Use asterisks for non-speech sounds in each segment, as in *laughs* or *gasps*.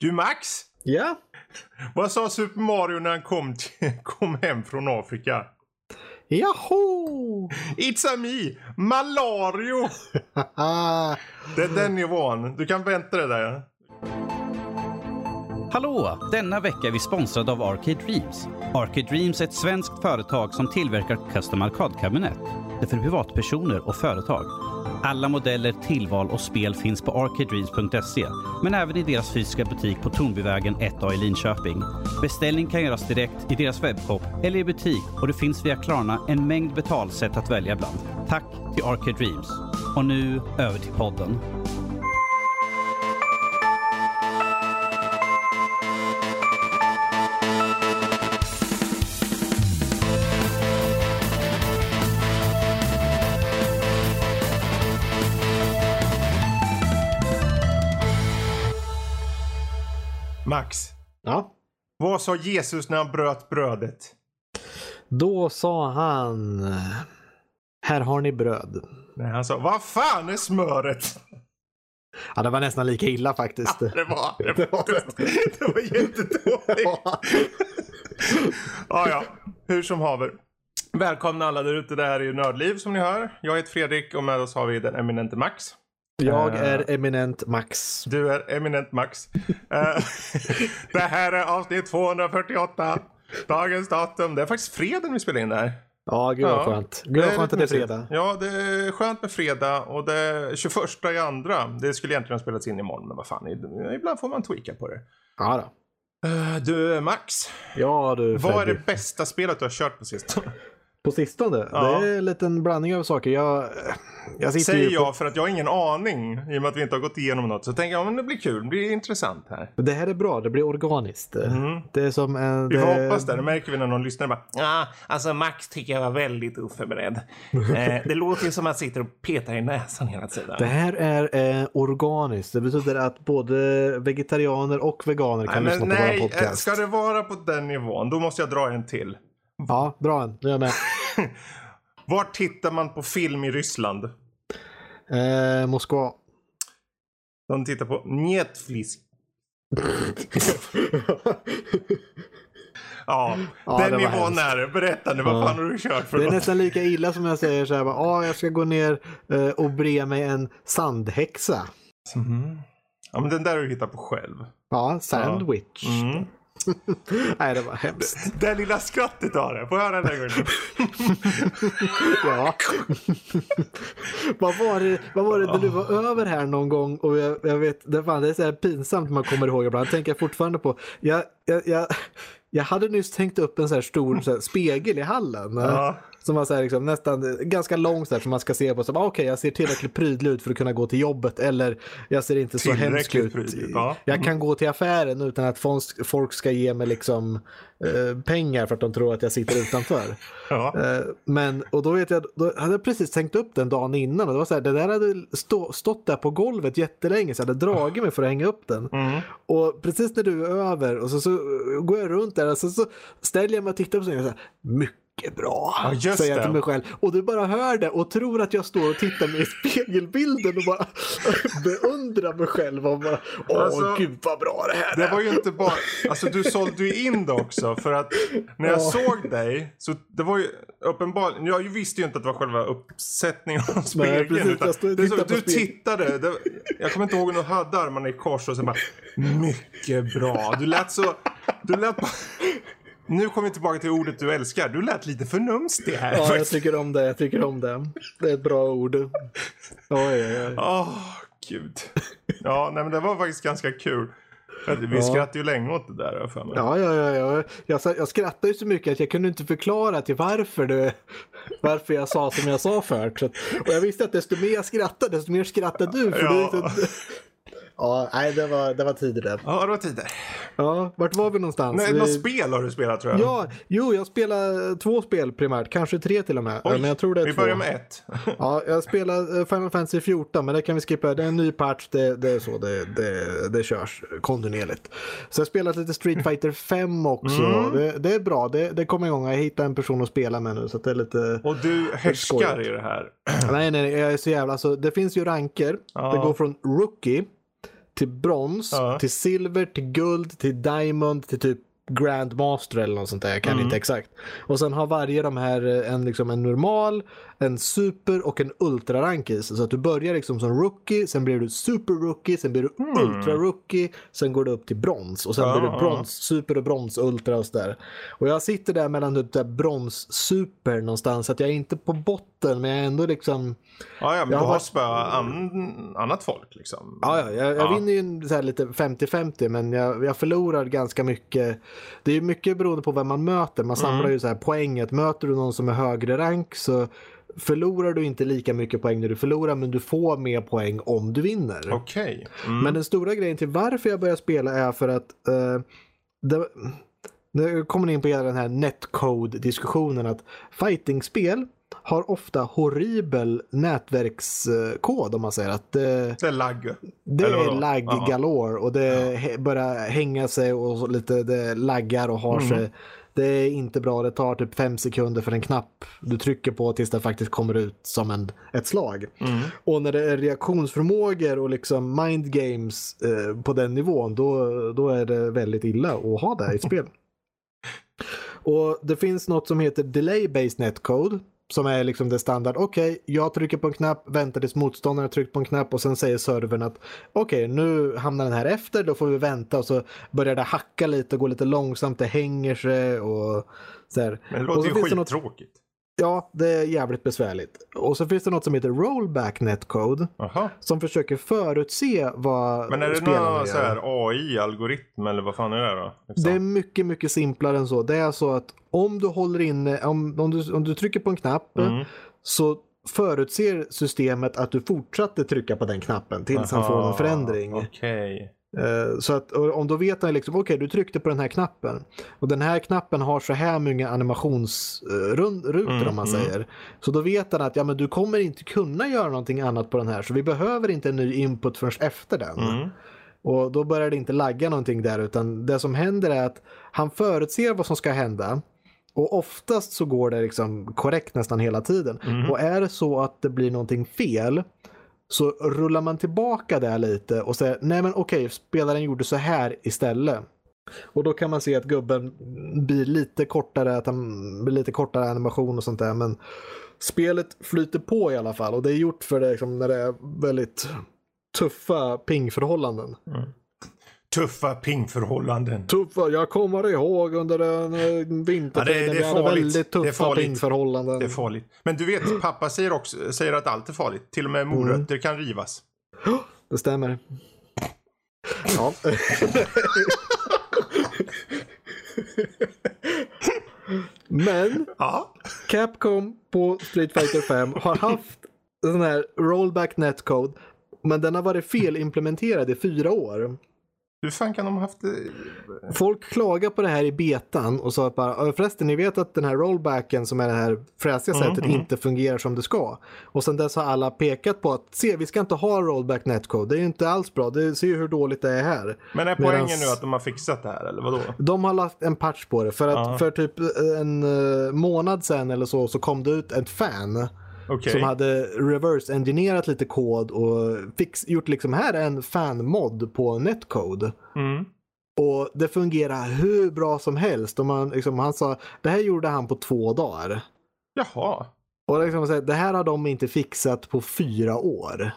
Du Max, Ja? vad sa Super Mario när han kom, till, *laughs* kom hem från Afrika? Jaho! It's a me, Malario! *laughs* Det är den nivån. Du kan vänta dig där. Hallå! Denna vecka är vi sponsrade av Arcade Dreams. Arcade Dreams är ett svenskt företag som tillverkar custom arkadkabinett. Det är för privatpersoner och företag. Alla modeller, tillval och spel finns på arcadedreams.se men även i deras fysiska butik på Tornbyvägen 1A i Linköping. Beställning kan göras direkt i deras webbshop eller i butik och det finns via Klarna en mängd betalsätt att välja bland. Tack till Arcade Dreams. Och nu över till podden. Max, Ja. vad sa Jesus när han bröt brödet? Då sa han... Här har ni bröd. Nej, han sa vad fan är smöret? Ja, det var nästan lika illa faktiskt. Det var, *laughs* det var, det var jättedåligt. Ja, ja, hur som haver. Välkomna alla där ute. Det här är ju Nördliv som ni hör. Jag heter Fredrik och med oss har vi den eminente Max. Jag Eh. är eminent Max. Du är eminent Max. Eh, *laughs* det här är avsnitt 248. Dagens datum. Det är faktiskt fredag vi spelar in det här. Ja, gud vad Ja. skönt. Gud vad skönt att det är fredag. Ja, det är skönt med fredag och det är 21 i andra. Det skulle egentligen ha spelats in imorgon, men vad fan. Ibland får man tweaka på det. Ja då. Eh, Du, Max. Ja du Vad är det bästa spelet du har kört på sistone? På sistone? Ja. Det är en liten blandning av saker. Jag, jag sitter Säger på... jag för att jag har ingen aning i och med att vi inte har gått igenom något. Så tänker jag, men det blir kul, det blir intressant här. Det här är bra, det blir organiskt. Mm. Det är som en... Vi får det- hoppas det. Det märker vi när någon lyssnar bara. Ja, alltså Max tycker jag var väldigt oförberedd. *laughs* eh, det låter ju som att han sitter och petar i näsan hela tiden. Det här är eh, organiskt. Det betyder att både vegetarianer och veganer kan Nej, lyssna på nej, våra eh, podcast. ska det vara på den nivån, då måste jag dra en till. Ja, dra en. Nu är jag med. *laughs* Var tittar man på film i Ryssland? Eh, Moskva. De tittar på Netflix. *laughs* Ja, Ja, den det var nivån hemskt. är det. Berätta nu, vad Ja. fan har du kört för Det är något? nästan lika illa som jag säger så här, bara, "Ah, jag ska gå ner eh, och bre mig en sandhäxa. Mhm. Ja, men den där har du hittat på själv. Ja, sandwich. Mm. *laughs* Nej, det var hemskt. Det lilla skrattet har det. Får jag höra den där gången? Ja. vad, var det, vad var det när du var över här någon gång och jag, jag vet, det, fan, det är så här pinsamt man kommer ihåg ibland. tänker jag fortfarande på. Jag, jag, jag, jag hade nyss tänkt upp en så här stor så här, spegel i hallen. Ja. Som var så här, liksom, nästan ganska lång så här, som man ska se på. Okej, jag ser tillräckligt prydlig ut för att kunna gå till jobbet. Eller jag ser inte så hemsk ut. ja. Jag kan gå till affären utan att folk, folk ska ge mig liksom, eh, pengar för att de tror att jag sitter utanför. *laughs* Ja. Eh, Men, och då vet jag, då hade jag precis tänkt upp den dagen innan och det var så här, det där hade stå, stått där på golvet jättelänge så jag hade dragit mig för att hänga upp den. Mm. Och precis när du är över och så, så går jag runt där och så, så ställer jag mig och tittar på den och så här, mycket bra, Ja, just säger jag till mig själv. Och du bara hör det och tror att jag står och tittar mig i spegelbilden och bara *laughs* beundrar mig själv och bara, åh Alltså, gud vad bra det här Det är. var ju inte bara, alltså du sålde ju in det också för att när jag Ja. såg dig så det var ju uppenbarligen, jag visste ju inte att det var själva uppsättningen av spegeln. precis, utan stod det så, du spegeln. tittade, det, jag kommer inte ihåg när du hade armarna i kors och sen bara mycket bra. Du lät så, du lät bara, nu kommer vi tillbaka till ordet du älskar. Du lät lite förnumstig här. Ja, jag tycker om det, jag tycker om det. Det är ett bra ord. Oj, oj, oj. Åh, gud. Ja, nej men det var faktiskt ganska kul. Vi Ja. skrattade ju länge åt det där för mig. Ja, ja, ja, ja. Jag, jag skrattade ju så mycket att jag kunde inte förklara till varför, det, varför jag sa som jag sa förut. Och jag visste att desto mer jag skrattade, desto mer skrattade du. För Ja. du ja, nej, det var, det var tider det. Ja, det var tider. Ja, vart var vi någonstans? Nej, vi... Något spel har du spelat tror jag. Ja, jo, jag spelar två spel primärt, kanske tre till och med. Oj, men jag tror det är vi två. börjar med ett. *laughs* Ja, jag spelar eh, Final Fantasy 14 men det kan vi skippa. Det är en ny patch, det, det är så det, det, det körs kontinuerligt. Så jag spelat lite Street Fighter 5 också. Mm. Det, det är bra, det, det kommer igång. Jag hittar en person att spela med nu så det är lite... Och du härskar i det här. *clears throat* Nej, nej, nej, jag är så jävla... Alltså, det finns ju ranker. Ja. Det går från Rookie till brons, Ja. till silver, till guld, till diamond, till typ grandmaster eller något sånt där. Jag kan Mm. inte exakt. Och sen har varje de här eh, en, liksom en normal, en super och en ultra rankis. Så att du börjar liksom som rookie, sen blir du super rookie, sen blir du ultra rookie, sen går du upp till brons och sen Mm. Ja, blir du brons, super och brons, ultra och sådär. Och jag sitter där mellan typ där brons, super någonstans, så att jag är inte på botten men jag är ändå liksom Ja, ja, men Jag du har varit- spöat an, annat folk liksom. Ja, ja jag, jag Ja. vinner ju så lite 50-50 men jag, jag förlorar ganska mycket. Det är mycket beroende på vem man möter. Man samlar Mm. ju så här poänget. Möter du någon som är högre rank så förlorar du inte lika mycket poäng när du förlorar men du får mer poäng om du vinner. Okej. Mm. Men den stora grejen till varför jag börjar spela är för att uh, det, nu kommer ni in på hela den här netcode-diskussionen att fightingspel har ofta horribel nätverkskod om man säger att det, Det är lagg. det är lagg galore och det he- börjar hänga sig och lite det laggar och har Mm. sig. Det är inte bra, det tar typ fem sekunder för en knapp du trycker på tills det faktiskt kommer ut som en, ett slag. Mm. Och när det är reaktionsförmågor och liksom mind games eh, på den nivån då, då är det väldigt illa att ha det i ett spel. *laughs* Och det finns något som heter delay based netcode som är liksom det standard. Okej, jag trycker på en knapp, väntar tills motståndaren tryckt på en knapp och sen säger servern att okej, nu hamnar den här efter, då får vi vänta och så börjar det hacka lite och gå lite långsamt, det hänger sig och så här. Men det låter så ju skittråkigt. Ja, det är jävligt besvärligt. Och så finns det något som heter rollback netcode Jaha. som försöker förutse vad Men är det någon gör. så här AI-algoritm eller vad fan är det då? Liksom. Det är mycket, mycket simplare än så. Det är så att om du håller inne, om, om, du, om du trycker på en knapp Mm. så förutser systemet att du fortsatte trycka på den knappen tills han får Aha, någon förändring. Okej. Eh, Så att om då vet han liksom, okej du tryckte på den här knappen och den här knappen har så här många animationsrutor Mm, om man mm. säger. Så då vet han att ja, men du kommer inte kunna göra någonting annat på den här så vi behöver inte en ny input förrän efter den. Mm. Och då börjar det inte lagga någonting där utan det som händer är att han förutser vad som ska hända. Och oftast så går det liksom korrekt nästan hela tiden. Mm. Och är det så att det blir någonting fel så rullar man tillbaka det lite och säger nej men okej, spelaren gjorde så här istället. Och då kan man se att gubben blir lite kortare, att han blir lite kortare animation och sånt där. Men spelet flyter på i alla fall och det är gjort för det liksom, när det är väldigt tuffa pingförhållanden. Mm. Tuffa pingförhållanden. Tuffa, jag kommer ihåg under en eh, vintertid Ja, det- det är farligt. väldigt Det är tuffa farligt. pingförhållanden. Det är farligt. Men du vet, *clears throat* pappa säger, också, säger att allt är farligt. Till och med morötter kan rivas. *gasps* Det stämmer. Ja. *laughs* Men Ja. Capcom på Street Fighter 5 har haft sån här rollback netcode men den har varit felimplementerad i fyra år. Hur fan kan de ha haft det? Folk klagar på det här i betan och sa att bara, "Ja, förresten ni vet att den här rollbacken som är det här fräsiga Mm, sättet inte fungerar som det ska. Och sen dess har alla pekat på att se vi ska inte ha rollback netcode, det är ju inte alls bra, det ser ju hur dåligt det är här. Men är poängen Medans- nu att de har fixat det här eller vadå? De har lagt en patch på det för att Ja. för typ en eh, månad sedan eller så så kom det ut ett fan Okej. som hade reverse-engineerat lite kod och fix, gjort liksom här är en fan-mod på netcode. Mm. Och det fungerar hur bra som helst. Och man, liksom, han sa det här gjorde han på två dagar. Jaha. Och liksom, det här har de inte fixat på fyra år.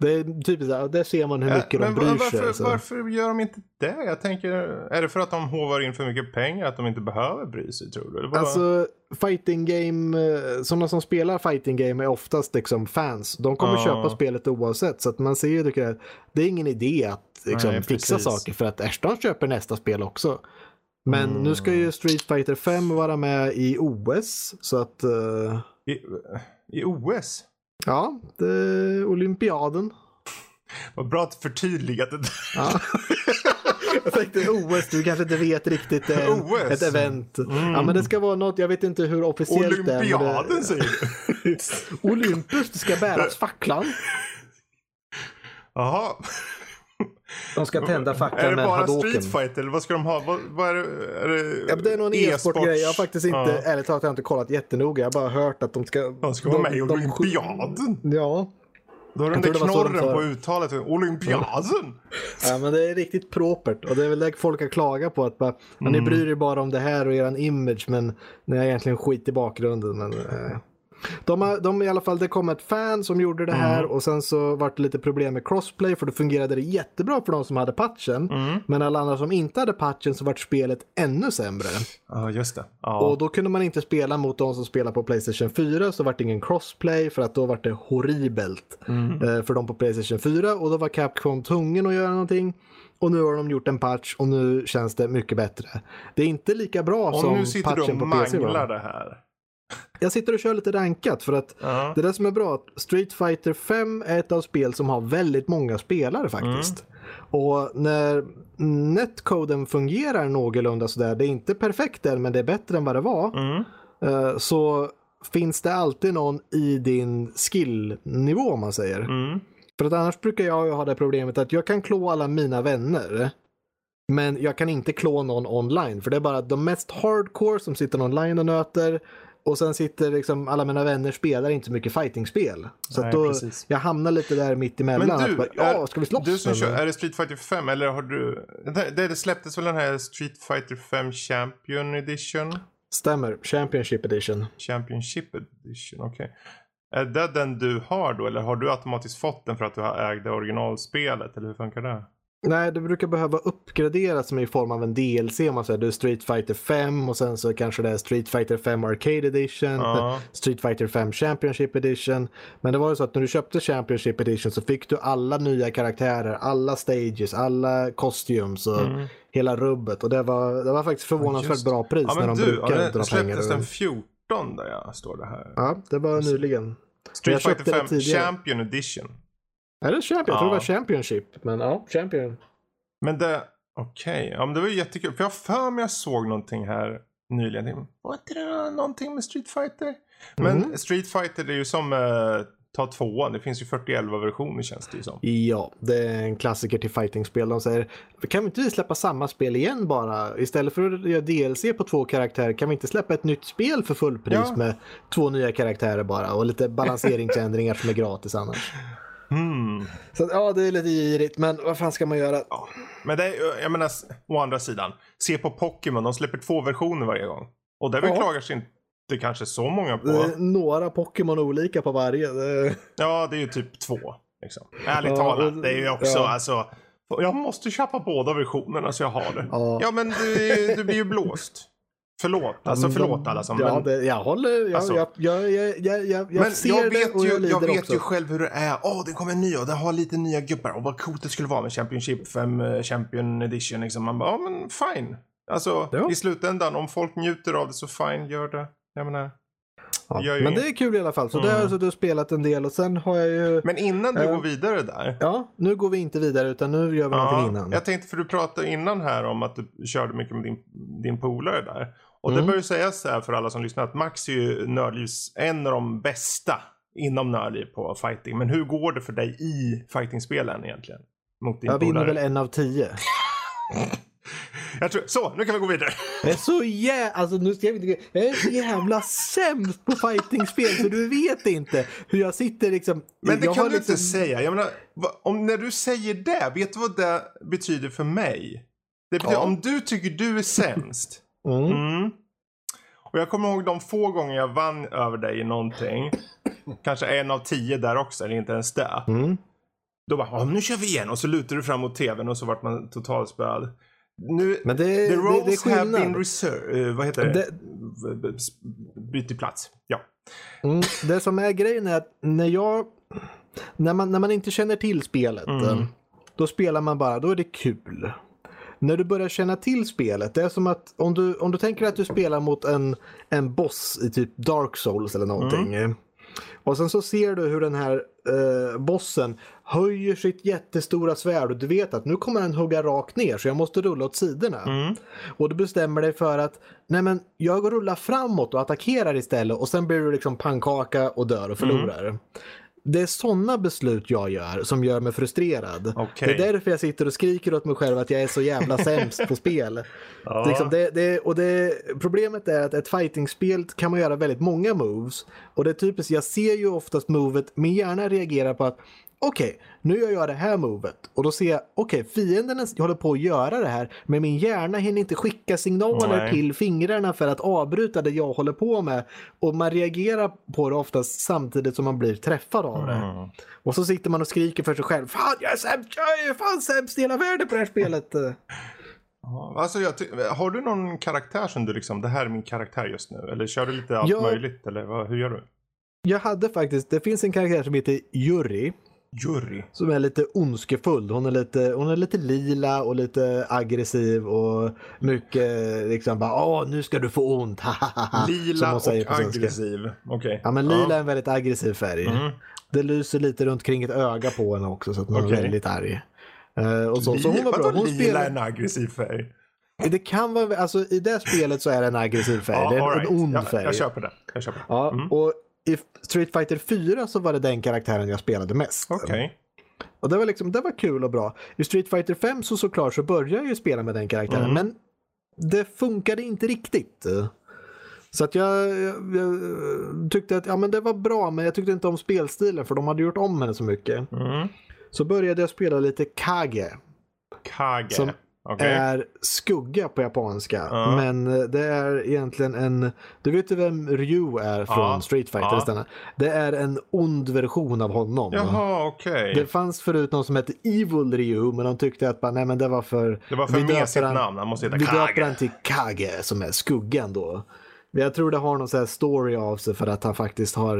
Det är typ så här, där ser man hur mycket Ja, de bryr varför, sig. Så. varför gör de inte det? Jag tänker, är det för att de hovar in för mycket pengar att de inte behöver bry sig tror du? Eller vad? Alltså fighting game, eh, sådana som spelar fighting game är oftast liksom fans. De kommer Ja. köpa spelet oavsett. Så att man ser ju att det är ingen idé att liksom, Nej, fixa precis. saker för att Ashton köper nästa spel också. Men Mm. nu ska ju Street Fighter 5 vara med i OS. Så att eh, I, I OS? Ja, det är olympiaden. Vad bra att förtydliga det där. Ja. *laughs* Jag tänkte OS, du kanske inte vet riktigt. En- OS? ett event. Ja, men det ska vara något, jag vet inte hur officiellt det är. Olympiaden det... säger du? *laughs* Olympus, det ska bäras *laughs* facklan. Jaha. De ska tända Är facklan det med bara hadoken. Street Fighter eller vad ska de ha? Vad, vad är det? Är det, Ja, det är någon e-sportgrej. Jag har faktiskt inte, Ja. ärligt talat, jag har inte kollat jättenoga. Jag har bara hört att de ska... De ska vara med i de- Olympiaden. Ja. Då har den där det knorren på det. uttalet. Olympiaden! Ja, men det är riktigt propert och det är väl det folk har klagat på. Att bara, "Ja, Ni bryr er bara om det här och eran image men ni har egentligen skit i bakgrunden. Men, eh. De, har, de i alla fall, det kom ett fan som gjorde det här och sen så var det lite problem med crossplay för då fungerade det jättebra för de som hade patchen. Men alla andra som inte hade patchen så vart spelet ännu sämre. Ja, just det. Ja. Och då kunde man inte spela mot de som spelar på Playstation 4 så vart det ingen crossplay för att då vart det horribelt eh, för dem på Playstation 4 och då var Capcom tvungen att göra någonting. Och nu har de gjort en patch och nu känns det mycket bättre. Det är inte lika bra och som nu sitter du patchen och på PC manglar det här. Jag sitter och kör lite rankat för att Ja. det där som är bra att Street Fighter 5 är ett av spel som har väldigt många spelare faktiskt. Och när netcoden fungerar någorlunda sådär, det är inte perfekt än men det är bättre än vad det var. Mm. eh, Så finns det alltid någon i din skillnivå om man säger. Mm. För att annars brukar jag ha det problemet att jag kan klå alla mina vänner. Men jag kan inte klå någon online för det är bara de mest hardcore som sitter online och nöter. Och sen sitter liksom alla mina vänner spelar inte så mycket fightingspel. Så Nej, att då, precis. jag hamnar lite där mitt emellan. Men du, att bara, ja, är, ska vi slåss? du som kör, är det Street Fighter 5 eller har du... Det, det släpptes väl den här Street Fighter 5 Champion Edition? Stämmer, Championship Edition. Championship Edition, okej. Är det den du har då eller har du automatiskt fått den för att du har ägde originalspelet eller hur funkar det? Nej, det brukar behöva uppgraderas som i form av en DLC om man säger. Det är Street Fighter 5 och sen så kanske det är Street Fighter 5 Arcade Edition, Ja. Street Fighter 5 Championship Edition. Men det var ju så att när du köpte Championship Edition så fick du alla nya karaktärer, alla stages, alla costumes och hela rubbet. Och det var, det var faktiskt förvånansvärt Mm. Just. bra pris Ja när de du, brukar ja, dra det släpptes pengar. den ur. 14 där ja, står det här. Ja, det var nyligen. Street jag Fighter det 5 tidigare. Champion Edition. Är det Champion? Jag tror det Ja. var Championship. Men ja, Champion. Men det, okej, ja men det var ju jättekul. För jag för mig jag såg någonting här nyligen. Tänkte, Var inte det någonting med Street Fighter? Men Mm. Street Fighter det är ju som eh, ta tvåan. Det finns ju 4011 versioner känns det ju som. Ja, det är en klassiker till fightingspel. De säger, kan vi inte släppa samma spel igen bara? Istället för att göra DLC på två karaktärer, kan vi inte släppa ett nytt spel för fullpris Ja. med två nya karaktärer bara och lite balanseringsändringar som är gratis annars? Hmm. Så ja, det är lite girigt, men vad fan ska man göra? Ja. Men det är, jag menar, å andra sidan. Se på Pokémon, de släpper två versioner varje gång. Och det Ja. beklagar sig inte kanske så många Det är på. några Pokémon olika på varje. Det... Ja, det är ju typ två. Liksom. Ärligt Ja, talat, det är ju också ja. alltså. Jag måste köpa båda versionerna så jag har det. Ja. Ja, men du, du blir ju blåst. Förlåt, alltså förlåt alla som... Ja, men, det, jag håller, jag, Alltså- jag, jag, jag, jag, jag, jag men ser jag det vet, och ju, jag lider jag vet också. ju själv hur det är. Åh, det kommer en ny och det har lite nya gubbar. Och vad coolt det skulle vara med Championship 5 eh, Champion Edition. Liksom. Man bara, ja men fine. Alltså Ja. i slutändan, om folk njuter av det så fine, gör det. Jag menar. Ja, men inget. det är kul i alla fall. Så Mm. där har du spelat en del och sen har jag ju... Men innan du Ja. går vidare där. Ja, nu går vi inte vidare utan nu gör vi någonting innan. jag tänkte för du pratade innan här om att du körde mycket med din, din polare där. Och det Mm. bör ju sägas så här för alla som lyssnar att Max är ju Nördlivs en av de bästa inom Nördliv på fighting. Men hur går det för dig i fightingspelen egentligen? Mot din Jag vinner väl en av tio. *laughs* Jag tror, så, nu kan vi gå vidare. Jag är så jä... Alltså, nu ska jag, inte... jag är så jävla sämst på fightingspel så du vet inte hur jag sitter liksom... Men det kan du liksom... inte säga. Jag menar, om, när du säger det, vet du vad det betyder för mig? Det betyder, Ja. om du tycker du är sämst. Mm. Mm. Och jag kommer ihåg de få gånger jag vann över dig i någonting. Kanske en av tio där också, eller inte ens det. Mm. Då bara, "Ja, nu kör vi igen. Och så lutar du fram mot tvn och så vart man totalspöad. Nu, Men det, the det, det är roles have been reserved. vad heter det? Det- Bytt plats. Ja. Mm. Det som är grejen är att när jag... När man, när man inte känner till spelet, Mm. eh, då spelar man bara, då är det kul. När du börjar känna till spelet, det är som att om du, om du tänker att du spelar mot en, en boss i typ Dark Souls eller någonting. Mm. Och sen så ser du hur den här eh, bossen höjer sitt jättestora svärd och du vet att nu kommer den hugga rakt ner så jag måste rulla åt sidorna. Mm. Och du bestämmer dig för att nej men jag rullar framåt och attackerar istället och sen blir du liksom pannkaka och dör och förlorar. Det är sådana beslut jag gör som gör mig frustrerad. Okej. Det är därför jag sitter och skriker åt mig själv att jag är så jävla *laughs* sämst på spel. Ja. Liksom det, det, och det, problemet är att ett fightingspel kan man göra väldigt många moves. Och det är typiskt, jag ser ju oftast movet, min hjärna reagerar på att okej, nu gör jag det här movet. Och då ser jag, okej, fienden håller på att göra det här, men min hjärna hinner inte skicka signaler Nej. till fingrarna för att avbryta det jag håller på med. Och man reagerar på det oftast samtidigt som man blir träffad av det. Mm. Och så sitter man och skriker för sig själv. Fan, jag är sämst! Jag är fan sämst i hela världen på det här spelet! Ja, Alltså, jag har du någon karaktär som du liksom, det här är min karaktär just nu? Eller kör du lite allt Ja. möjligt? Eller vad, hur gör du? Jag hade faktiskt, det finns en karaktär som heter Yuri. Jury. Som är lite ondskefull. Hon är lite, hon är lite lila och lite aggressiv och mycket liksom bara åh nu ska du få ont. *laughs* Lila och aggressiv. Okej. Ja men lila är en väldigt aggressiv färg. Mhm. Det lyser lite runt kring ett öga på henne också så att man är Okej. väldigt arg. Eh, och så, så hon var bra. Hon lila spelar, en aggressiv färg? det kan vara, alltså i det spelet så är det en aggressiv färg. det är en, right. en ond jag, färg. Jag köper det. Jag köper det. Ja, Mm. och i Street Fighter 4 så var det den karaktären jag spelade mest. Okej. Och det var, liksom, det var kul och bra. I Street Fighter 5 så såklart så började jag ju spela med den karaktären. Mm. Men det funkade inte riktigt. Så att jag, jag, jag tyckte att ja, men det var bra men jag tyckte inte om spelstilen för de hade gjort om henne så mycket. Mm. Så började jag spela lite Kage. Kage. Som Okej. är skugga på japanska. Ja. Men det är egentligen en... Du vet ju vem Ryu är från Ja. Street Fighter? Stanna. Det är en ond version av honom. Jaha, okej. Det fanns förut någon som hette Evil Ryu men de tyckte att bara, nej men det var för... Det var för mesigt namn. Han måste heta Vi döper Kage. han till Kage som är skuggan då. Men jag tror det har någon sån här story av sig för att han faktiskt har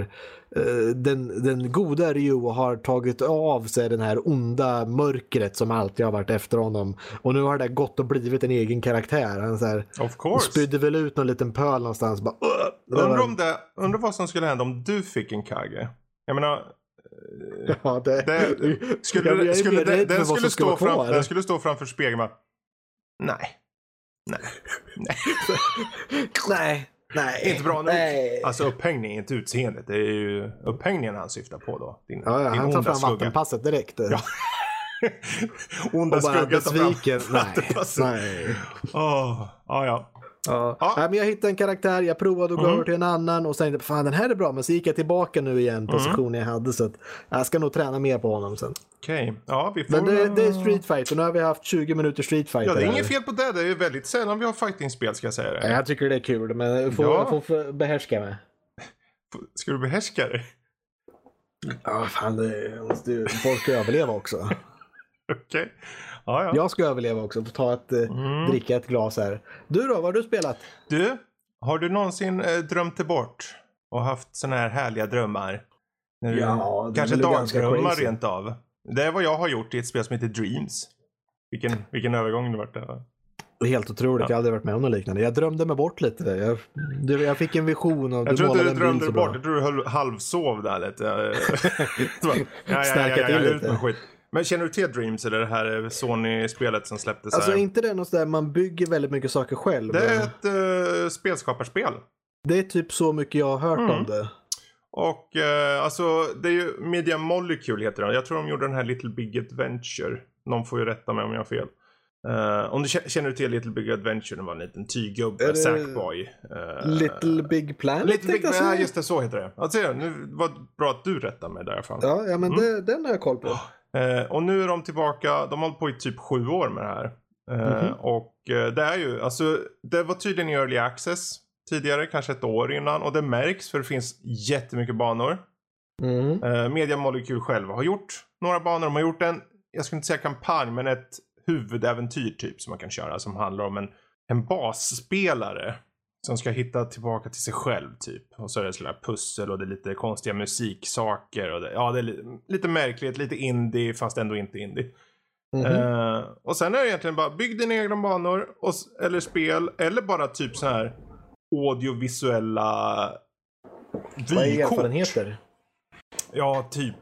eh, den, den goda Ryu har tagit av sig den här onda mörkret som alltid har varit efter honom. Och nu har det gått och blivit en egen karaktär. Han så här, Of course. spydde väl ut någon liten pöl någonstans. Bara, var- Undrar om det, undrar vad som skulle hända om du fick en Kage. Jag menar, *laughs* Ja, det, det, skulle, jag, jag skulle, det, den, skulle stå fram, kvar. den skulle stå framför spegeln bara, nej. Nej. Nej. *laughs* Nej, nej. Inte bra nog. Nej. Alltså upphängning, inte utseendet. Det är ju upphängningen han syftar på då. Din, Ja, ja, din han tar fram skugga. vattenpasset direkt. Ja. *laughs* onda och bara skugga tar fram besviken. Nej, vattenpasset. nej. Åh, ja, ja. Ja. Ja. Men jag hittade en karaktär, jag provade att gå Mm. över till en annan och sen tänkte fan den här är bra. Men så gick jag tillbaka nu igen Mm. positionen jag hade så att jag ska nog träna mer på honom sen. Okej, ja vi får... Men det, det är Street Fighter, nu har vi haft 20 minuter Street Fighter. Ja, det är inget fel på det. Det är väldigt sällan vi har fightingspel ska jag säga det. Jag tycker det är kul, men jag får, Ja. jag får behärska mig. Ska du behärska det? Ja, fan, det måste ju, folk överleva också. *laughs* Okej. Ja, ja. Jag ska överleva också, få ta ett, eh, Mm. dricka ett glas här. Du då, vad har du spelat? Du, har du någonsin eh, drömt dig bort och haft såna här härliga drömmar? Du, Ja, kanske dagdrömmar rent av. Det är vad jag har gjort i ett spel som heter Dreams. Vilken, vilken övergång det vart där. Det är helt otroligt, Ja. jag har aldrig varit med om något liknande. Jag drömde mig bort lite. Jag, du, jag fick en vision av Jag tror inte du drömde dig bort. Jag tror du halvsov där lite. *laughs* *laughs* Ja, till lite. Men känner du till Dreams eller det här Sony-spelet som släpptes? Alltså här? inte det något där man bygger väldigt mycket saker själv. Det är ett uh, spelskaparspel. Det är typ så mycket jag har hört Mm. om det. Och eh, alltså det är ju Media Molecule heter den. Jag tror de gjorde den här Little Big Adventure. Någon får ju rätta mig om jag har fel. Eh, om du kä- känner du till Little Big Adventure, det var en liten Är tyggubbe, Sackboy. Eh, Little Big Planet Little Big, säga. ja, just det, så heter det. Alltså, nu var det bra att du rättade mig där i alla fall. Ja, ja men Mm. det, den har jag koll på. Eh, och nu är de tillbaka, de har hållit på i typ sju år med det här. Mhm. Och eh, det är ju, alltså det var tydligen i early access tidigare, kanske ett år innan. Och det märks för det finns jättemycket banor. Mm. Eh, Media Molecule själva har gjort några banor. De har gjort en, jag skulle inte säga kampanj, men ett huvudäventyr typ som man kan köra. Som handlar om en, en basspelare. Som ska hitta tillbaka till sig själv typ. Och så är det sådana pussel och det är lite konstiga musiksaker. Och det, ja, det är li, lite märkligt, lite indie fast ändå inte indie. Mhm. Eh, och sen är det egentligen bara bygg dina egna banor. Och, eller spel. Eller bara typ så här audiovisuella Vad är vykort. erfarenheter? Ja, typ.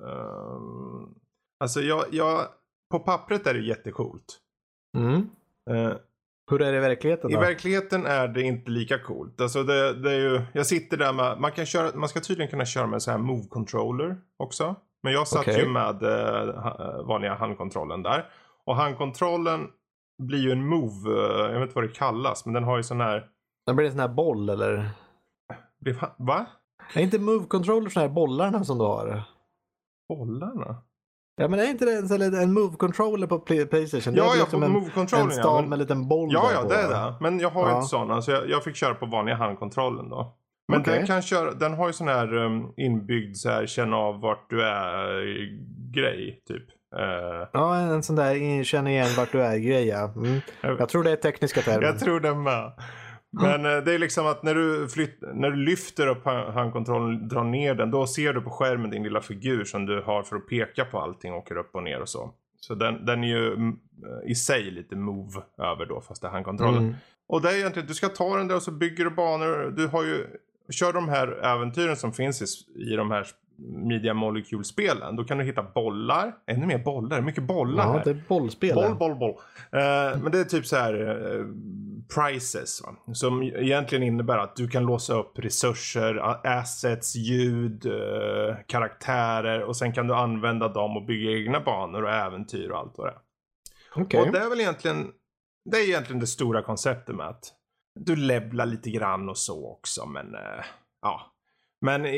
Um, alltså jag, jag, på pappret är det jättecoolt. Mm. Eh, Hur är det i verkligheten I då? verkligheten är det inte lika coolt. Alltså det, det är ju, jag sitter där med, man, kan köra, man ska tydligen kunna köra med så här move controller också. Men jag satt Okej. ju med eh, ha- vanliga handkontrollen där. Och handkontrollen blir ju en move, eh, jag vet inte vad det kallas, men den har ju sån här, Det blir en sån här boll eller? va? Är inte Move Controller såna här bollarna som du har? Bollarna? Ja men är inte det en, en move-controller på Play- Playstation? Det Ja, ja, liksom på en, move-controllen en ja. stav Men- med en liten boll Ja, ja, det är det. Men jag har Ja. inte sådana, så jag, jag fick köra på vanliga handkontrollen då. Men Okej. den, kan köra, den har ju sån här um, inbyggd så här, känna av vart du är grej, typ. Eh, Ja, en, sån där känna igen vart du är grej ja. mm. jag, Jag tror det är tekniska termer. jag tror den med. Men eh, det är liksom att när du, flytt, när du lyfter upp ha- handkontrollen, drar ner den, då ser du på skärmen din lilla figur som du har för att peka på allting, åker upp och ner och så. Så den, den är ju mm, i sig lite move över då, fast det är handkontrollen. Mm. Och det är egentligen, du ska ta den där och så bygger du banor. Du har ju, kör de här äventyren som finns i, i de här Media Molecule-spelen. Då kan du hitta bollar, ännu mer bollar, mycket bollar Ja, här. det är bollspel. Boll, boll, boll. Eh, men det är typ så här eh, prices. Va? Som egentligen innebär att du kan låsa upp resurser, assets, ljud, eh, karaktärer och sen kan du använda dem och bygga egna banor och äventyr och allt vad det är. Okej. Och det är väl egentligen, det är egentligen det stora konceptet med att du levlar lite grann och så också, men eh, ja. Men eh,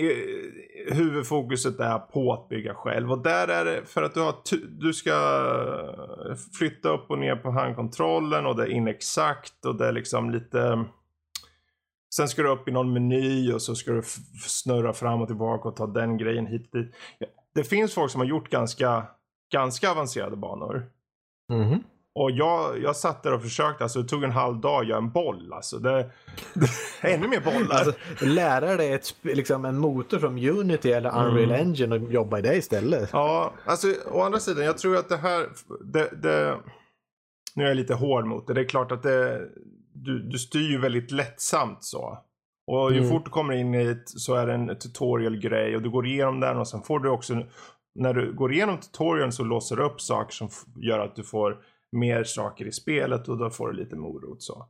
huvudfokuset är på att bygga själv och där är det för att du har du ska eh, flytta upp och ner på handkontrollen och det är inexakt och det är liksom lite Sen ska du upp i någon meny och så ska du snurra fram och tillbaka och ta den grejen hit och dit. Det finns folk som har gjort ganska, ganska avancerade banor. Mhm. Och jag, jag satt där och försökte, alltså det tog en halv dag att göra en boll. Alltså det, ännu mer bollar. Alltså, lära dig ett, liksom en motor från Unity eller Unreal Mm. Engine och jobba i det istället. Ja, alltså å andra sidan, jag tror att det här, det, det, nu är jag lite hård mot det. Det är klart att det, du, du styr ju väldigt lättsamt så. Och ju Mm. fort du kommer in i ett så är det en tutorial-grej och du går igenom den och sen får du också, när du går igenom tutorialen så låser du upp saker som gör att du får mer saker i spelet och då får du lite morot så.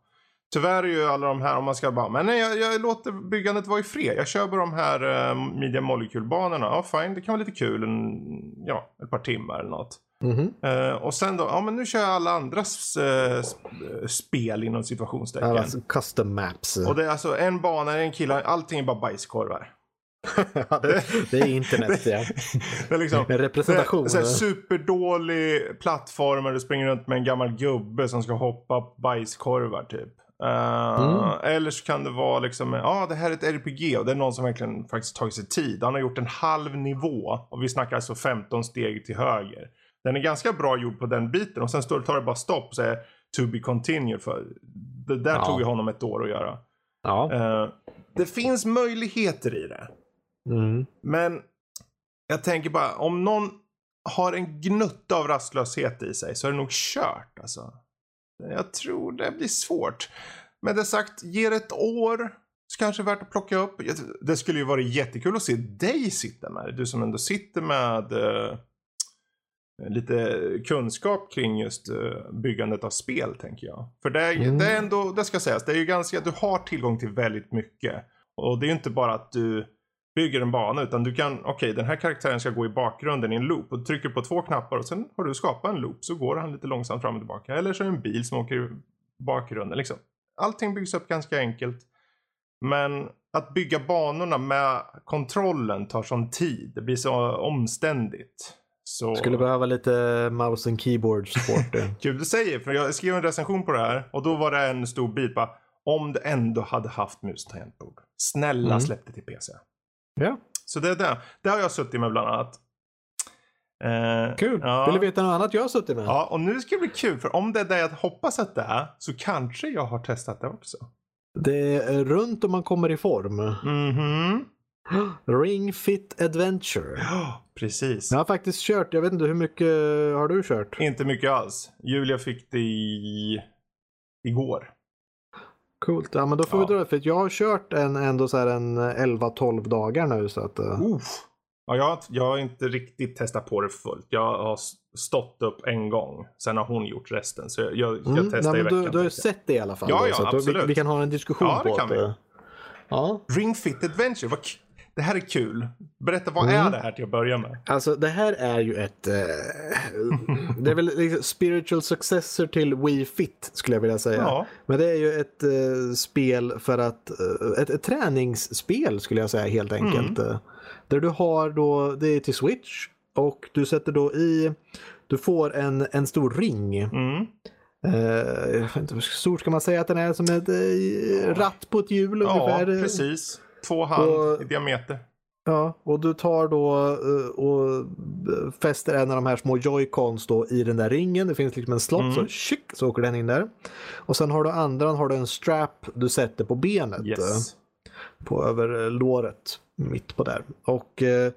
Tyvärr är ju alla de här, om man ska bara, men nej jag, jag låter byggandet vara i fred. Jag kör på de här uh, Media Molecule-banorna. Ja fine, det kan vara lite kul, en, ja, ett par timmar eller något. Mhm. Eh, och sen då, ja men nu kör jag alla andras eh, sp- spel inom situationstecken. Alltså, custom maps. Och det är alltså en bana, en kille, allting är bara bajskorvar. Ja, det, det är internet ja. Det är liksom, En representation. Det så här, superdålig plattform där du springer runt med en gammal gubbe som ska hoppa bajskorvar typ. Eh, Mm. Eller så kan det vara liksom, ja ah, det här är ett RPG och det är någon som verkligen faktiskt tagit sig tid. Han har gjort en halv nivå och vi snackar alltså 15 steg till höger. Den är ganska bra gjord på den biten och sen står, tar det bara stopp och säger to be continued för det där Ja. tog ju honom ett år att göra. Ja. Eh, det finns möjligheter i det. Mm. Men jag tänker bara, om någon har en gnutta av rastlöshet i sig så är det nog kört alltså. Jag tror det blir svårt. Med det sagt, ge det ett år. Så kanske värt att plocka upp. Det skulle ju vara jättekul att se dig sitta med det. Du som ändå sitter med eh, lite kunskap kring just eh, byggandet av spel tänker jag. För det, är- Mm. det är ändå, det ska sägas, det är ju ganska, du har tillgång till väldigt mycket. Och det är ju inte bara att du bygger en bana utan du kan, okej den här karaktären ska gå i bakgrunden i en loop och du trycker på två knappar och sen har du skapat en loop så går han lite långsamt fram och tillbaka. Eller så är det en bil som åker i bakgrunden liksom. Allting byggs upp ganska enkelt. Men att bygga banorna med kontrollen tar sån tid. Det blir så omständigt. Så... Skulle behöva lite mouse and keyboard support. *laughs* Kul du säger, för jag skrev en recension på det här och då var det en stor bit bara om det ändå hade haft mus och tangentbord. Snälla Mm. släpp det till PC. Ja, Så det är det. Det har jag suttit med bland annat. Eh, kul. Ja. Vill du veta något annat jag har suttit med? Ja, och nu ska det bli kul för om det är det jag hoppas att det är så kanske jag har testat det också. Det är runt om man kommer i form. Mhm. Ring Fit Adventure. Ja, precis. Jag har faktiskt kört, jag vet inte hur mycket har du kört? Inte mycket alls. Julia fick det i... igår. Coolt, ja men då får Ja. vi dra det för jag har kört en, ändå så en 11-12 dagar nu så att... eh, Uff. Ja, jag, har- jag har inte riktigt testat på det fullt. Jag har stått upp en gång. Sen har hon gjort resten. Så jag, jag, jag Mm, testar nej, i veckan. du, du har ju jag. sett det i alla fall. Ja, då, ja, så då, vi, absolut. vi kan ha en diskussion Ja, det på kan det. vi. Ja, Ring Fit Adventure. Vad det här är kul. Berätta, vad Mm. är det här till att börja med? alltså det här är ju ett... Eh, *laughs* det är väl liksom spiritual successor till Wii Fit skulle jag vilja säga. Ja. Men det är ju ett eh, spel för att... Eh, ett, ett träningsspel skulle jag säga helt enkelt. Mm. Där du har då, det är till Switch. och du sätter då i, du får en, en stor ring. Mm. Eh, jag vet inte, hur stor ska man säga att den är? Som ett eh, ratt på ett hjul Ja, ungefär. precis. Två hand Och- i diameter. Ja, och du tar då eh, och fäster en av de här små joycons då i den där ringen. Det finns liksom en slott Mm. så tjick, så åker den in där. Och sen har du andra har du en strap du sätter på benet. eh, Yes. På över eh, låret mitt på där. Och eh,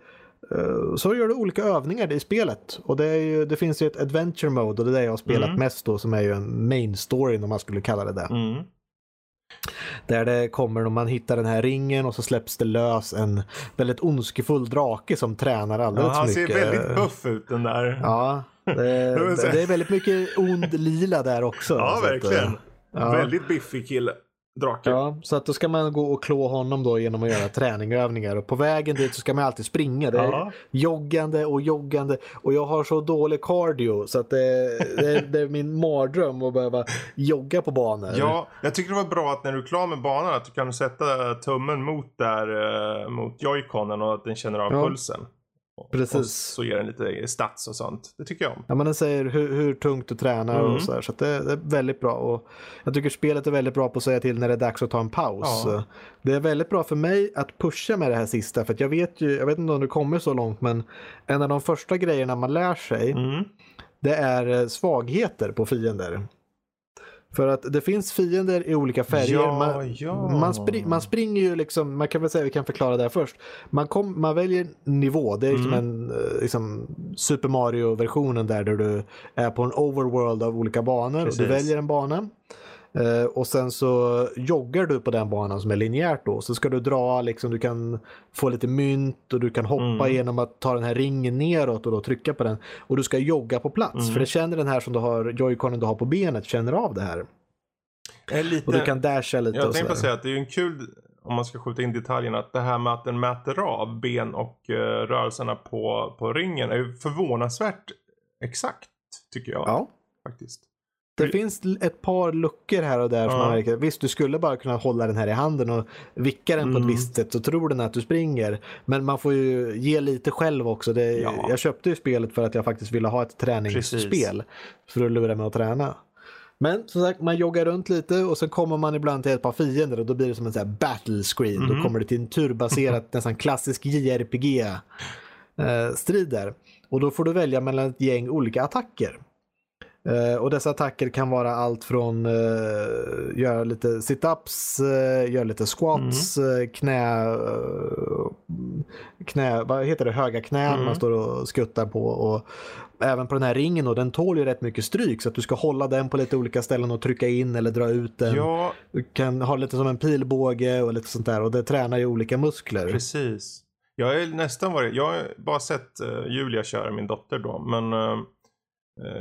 eh, så gör du olika övningar i spelet. Och det, ju, det finns ju ett adventure mode och det är det jag har spelat Mm. mest då som är ju en main story om man skulle kalla det det. Mm. Där det kommer när man hittar den här ringen och så släpps det lös en väldigt ondskefull drake som tränar Ja, alldeles han för ser mycket. väldigt buff ut den där. Ja, det, *laughs* så- det är väldigt mycket ond lila där också. Ja, Så att, verkligen. eh, ja. Väldigt biffig kille. Drake. Ja, så att då ska man gå och klå honom då genom att göra träningsövningar och på vägen dit så ska man alltid springa. Det är Ja. joggande och joggande och jag har så dålig cardio så att det, det, är, det är min mardröm att behöva jogga på banor. Ja, jag tycker det var bra att när du är klar med banan att du kan sätta tummen mot där, eh, mot joyconen och att den känner av Ja. pulsen. Precis. Och så ger den lite stats och sånt. Det tycker jag om. Ja, men den säger hur, hur tungt du tränar Mm. och så här, så det, det är väldigt bra. Och jag tycker spelet är väldigt bra på att säga till när det är dags att ta en paus. Ja. Det är väldigt bra för mig att pusha med det här sista för jag vet ju, jag vet inte om det kommer så långt men en av de första grejerna man lär sig Mm. det är eh, svagheter på fiender. För att det finns fiender i olika färger. Ja, man, ja. Man, spri, man springer ju liksom, man kan väl säga, vi kan förklara det här först. Man, kom, man väljer nivå, det är liksom Mm. en eh, liksom Super Mario-versionen där, där du är på en overworld av olika banor. Och Precis. du väljer en bana. Eh, och sen så joggar du på den banan som är linjärt då. Så ska du dra, liksom, du kan få lite mynt och du kan hoppa Mm. genom att ta den här ringen neråt och då trycka på den. Och du ska jogga på plats. Mm. För det känner den här som du har, joyconen du har på benet, känner av det här. Lite... Och du kan dasha lite Jag tänkte säga att det är en kul, om man ska skjuta in detaljen, att det här med att den mäter av ben och eh, rörelserna på, på ringen är ju förvånansvärt exakt, tycker jag. Ja. Faktiskt. Det finns l- ett par luckor här och där som Ja. man märker. Visst, du skulle bara kunna hålla den här i handen och vicka den på Mm. ett visst sätt så tror den att du springer. Men man får ju ge lite själv också. Det, Ja. Jag köpte ju spelet för att jag faktiskt ville ha ett träningsspel. För att lura mig att träna. Men som sagt, man joggar runt lite och sen kommer man ibland till ett par fiender och då blir det som en sån här battle screen. Då Mhm. kommer det till en turbaserad, *laughs* nästan klassisk JRPG-strid där. Och då får du välja mellan ett gäng olika attacker. Eh, och dessa attacker kan vara allt från uh, göra lite sit-ups, uh, göra lite squats, Mm. knä, eh, knä, vad heter det, höga knän Mm. man står och skuttar på. Och även på den här ringen och den tål ju rätt mycket stryk så att du ska hålla den på lite olika ställen och trycka in eller dra ut den. Ja, Du kan ha lite som en pilbåge och lite sånt där och det tränar ju olika muskler. precis. Jag är nästan varit, jag har bara sett Julia köra, min dotter då, men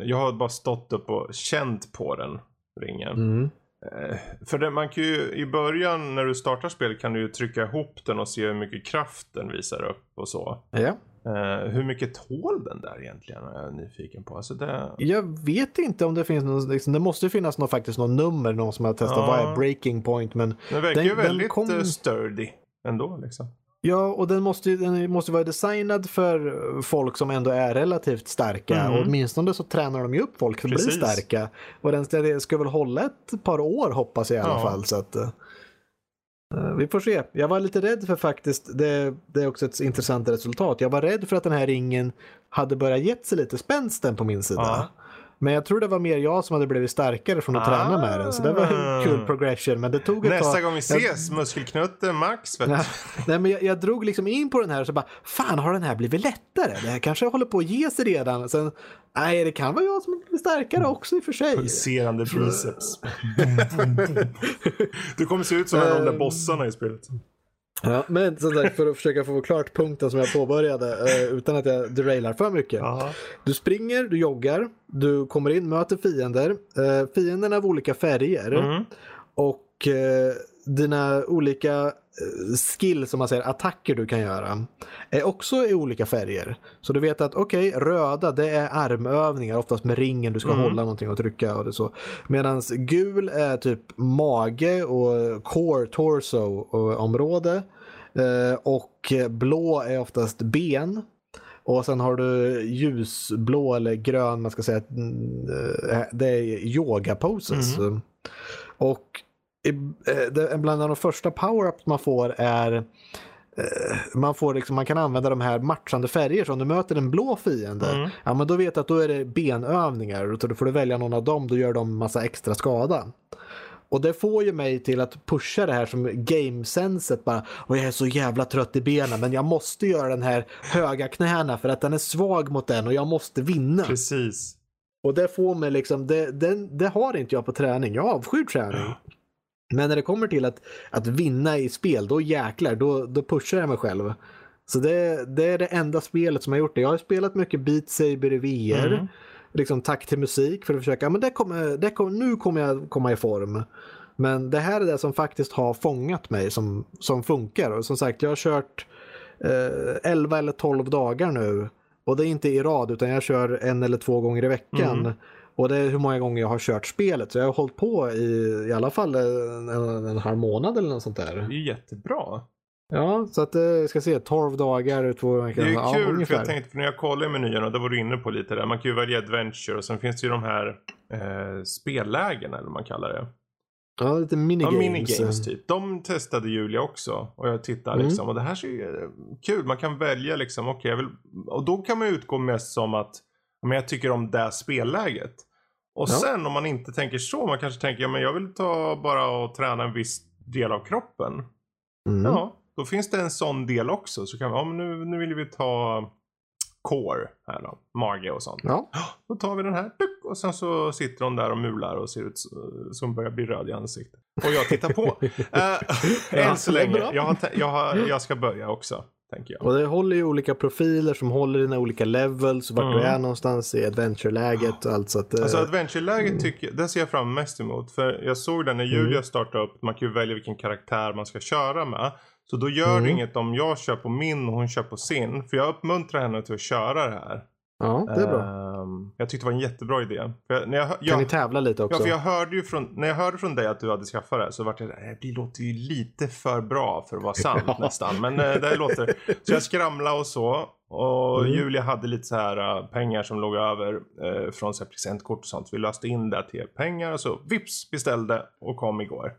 jag har bara stått upp och känt på den ringen. Mm. Eh, För det, man kan ju i början när du startar spel kan du ju trycka ihop den och se hur mycket kraft den visar upp och så. Ja. Eh, hur mycket tål den där egentligen är jag nyfiken på. Alltså det... Jag vet inte om det finns någon, liksom, det måste finnas någon, faktiskt någon nummer, någon som har testat Ja. vad är breaking point men Den verkar Den- ju den väldigt kom- eh, sturdy ändå liksom. Ja, och den måste, den måste vara designad för folk som ändå är relativt starka. Mm. Och åtminstone så tränar de ju upp folk bli Precis. starka. Och den ska, väl hålla ett par år hoppas jag i alla Ja. fall. Så att, eh, vi får se. Jag var lite rädd för faktiskt, det, det är också ett intressant resultat. Jag var rädd för att den här ringen hade börjat gett sig lite spänsten på min sida. Ja. Men jag tror det var mer jag som hade blivit starkare från att Ah. träna med den. Så det var en kul progression. Men det tog ett Nästa tag. gång vi ses, muskelknutte Max. Vet Ja. Nej, men jag, jag drog liksom in på den här och så bara, fan har den här blivit lättare? Det här kanske håller på att ge sig redan. Sen, nej det kan vara jag som blir starkare också i och för sig. Pulserande biceps. *laughs* du kommer se ut som en av de där bossarna i spelet. Ja, men som sagt, för att försöka få klart punkten som jag påbörjade eh, utan att jag derailar för mycket. Jaha. Du springer, du joggar, du kommer in, möter fiender. Eh, fienderna av olika färger. Mm. Och eh, dina olika skills, som man säger, attacker du kan göra är också i olika färger. Så du vet att okej, röda det är armövningar, oftast med ringen du ska Mm. hålla någonting och trycka och det så. Medan gul är typ mage och core, torso och område. Eh, och blå är oftast ben. Och sen har du ljusblå eller grön, man ska säga, eh, det är yoga poses. Mm. Och bland de första power-ups man får är man, får liksom, man kan använda de här matchande färger så om du möter en blå fiende, mm. ja men då vet du att då är det benövningar och då får du välja någon av dem, då gör de massa extra skada. Och det får ju mig till att pusha det här som gamesenset bara. Och jag är så jävla trött i benen men jag måste göra den här höga knäna för att den är svag mot den och jag måste vinna. Precis. Och det får mig liksom, det, det, det har inte jag på träning. Jag avskyr träning. Ja. Men när det kommer till att, att vinna i spel, då jäklar, då, då pushar jag mig själv. Så det, det är det enda spelet som har gjort det. Jag har spelat mycket Beat Saber i VR. Mm liksom takt till musik för att försöka, men det kommer, det kommer, nu kommer jag komma i form. Men det här är det som faktiskt har fångat mig som, som funkar. Och som sagt, jag har kört eh, 11 eller 12 dagar nu. Och det är inte i rad utan jag kör en eller två gånger i veckan. Mm. Och det är hur många gånger jag har kört spelet. Så jag har hållit på i i alla fall en, en halv månad eller något sånt där. Det är jättebra. Ja, så att jag eh, ska se 12 dagar, två veckor. Det är ja, kul ungefär. för jag tänkte, för när jag kollade i menyerna, då var du inne på lite där. Man kan ju välja adventure och sen finns det ju de här eh, spellägena eller vad man kallar det. Ja, lite minigames. Ja, minigames typ. De testade Julia också. Och jag tittar mm. liksom. Och det här ser ju kul. Man kan välja liksom. Okej, okay, Och då kan man utgå mest som att. Men jag tycker om det spelläget. Och ja. sen om man inte tänker så. Man kanske tänker. Ja men jag vill ta bara och träna en viss del av kroppen. Mm. Ja. Då finns det en sån del också. Så kan vi, ja, nu, nu vill vi ta core här då. Mage och sånt. Ja. Då tar vi den här. Och sen så sitter hon där och mular och ser ut som börjar bli röd i ansiktet. Och jag tittar på. *laughs* äh, än så länge. Jag, har, jag, har, jag ska börja också. Tänker jag. Och det håller ju olika profiler som håller dina olika levels. Vart mm. du är någonstans i adventure-läget. Alltså, att, alltså adventure-läget mm. tycker det ser jag fram mest emot. För jag såg det när Julia mm. startade upp. Man kan ju välja vilken karaktär man ska köra med. Så då gör mm. det inget om jag kör på min och hon kör på sin. För jag uppmuntrar henne till att köra det här. Ja, det är bra. Um, jag tyckte det var en jättebra idé. För när jag, jag, kan ni tävla lite också? Ja, för jag hörde ju från, när jag hörde från dig att du hade skaffat det så var det det låter ju lite för bra för att vara *laughs* sant ja. nästan. Men äh, det låter. Så jag skramlade och så. Och mm. Julia hade lite så här uh, pengar som låg över uh, från så presentkort och sånt. Vi löste in det till pengar och så vips beställde och kom igår.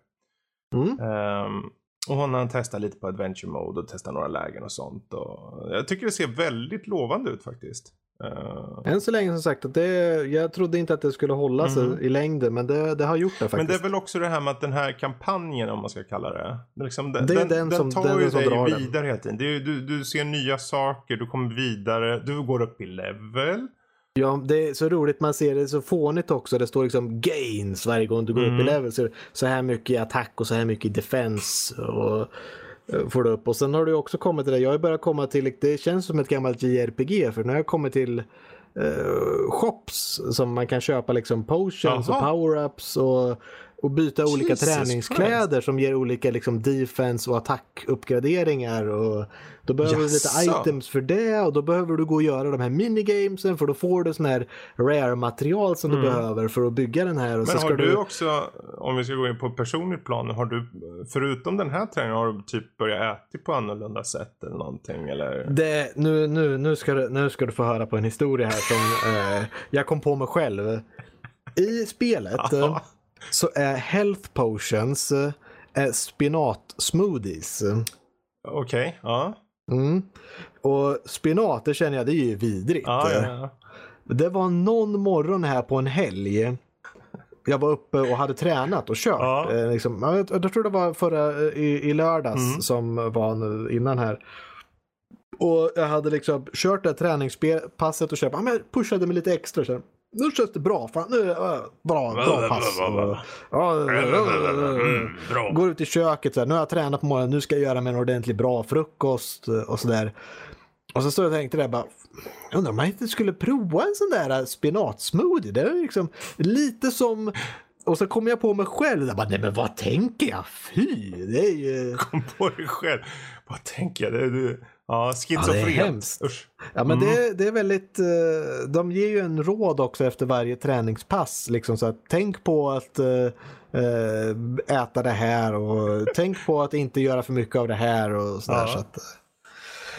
Mm. Um, och hon har testat lite på adventure mode och testat några lägen och sånt. Och jag tycker det ser väldigt lovande ut faktiskt. Uh... Än så länge som sagt, att det, jag trodde inte att det skulle hålla sig mm. i längden men det, det, har gjort det faktiskt. Men det är väl också det här med att den här kampanjen om man ska kalla det. det, liksom, det den, den, den, tar den, ju dig vidare hela tiden. Du, du, du ser nya saker, du kommer vidare, du går upp i level. Ja, det är så roligt. Man ser det så fånigt också. Det står liksom gains varje gång du går mm. upp i mm. level. Så, så här mycket i attack och så här mycket i defense. Och, får du upp. Och sen har du också kommit till det. Jag har börjat komma till, det känns som ett gammalt JRPG. För nu har jag kommit till uh, shops som man kan köpa liksom potions Aha. och power-ups och och byta Jesus olika träningskläder Christ. som ger olika liksom, defense och attackuppgraderingar. Och då behöver du lite items för det och då behöver du gå och göra de här minigamesen för då får du sån här rare-material som mm. du behöver för att bygga den här. Och Men har du, du också, om vi ska gå in på personligt plan, har du förutom den här träningen har du typ börjat äta på annorlunda sätt eller någonting? Eller? Det, nu, nu, nu, ska du, nu ska du få höra på en historia här som eh, jag kom på mig själv. I spelet *laughs* så är health potions är spinat smoothies. Okej, okay, ja. Mm. Och spinat, det känner jag, det är ju vidrigt. Ja, ja, ja. Det var någon morgon här på en helg. Jag var uppe och hade tränat och kört. Ja. Eh, liksom, jag, jag tror det var förra i, i lördags mm. som var innan här. Och jag hade liksom kört det här träningspasset och köpt, ja, men jag pushade mig lite extra. Så nu känns det bra. Fan, nu, äh, bra, bra pass. bra. Går ut i köket, så här, nu har jag tränat på morgonen, nu ska jag göra mig en ordentligt bra frukost och sådär. Och så stod jag och tänkte där bara, undrar om man inte skulle prova en sån där spinatsmoothie. Det är liksom lite som och så kom jag på mig själv. Jag bara, nej men vad tänker jag? Fy! Det är ju... Kom på dig själv. Vad tänker jag? Det är du... Ja, schizofrent. Ja, det är hemskt. Usch. Ja, men mm. det, det, är väldigt... Uh, de ger ju en råd också efter varje träningspass. Liksom, så att tänk på att uh, äta det här och tänk på att inte göra för mycket av det här och sådär. Ja. Så att,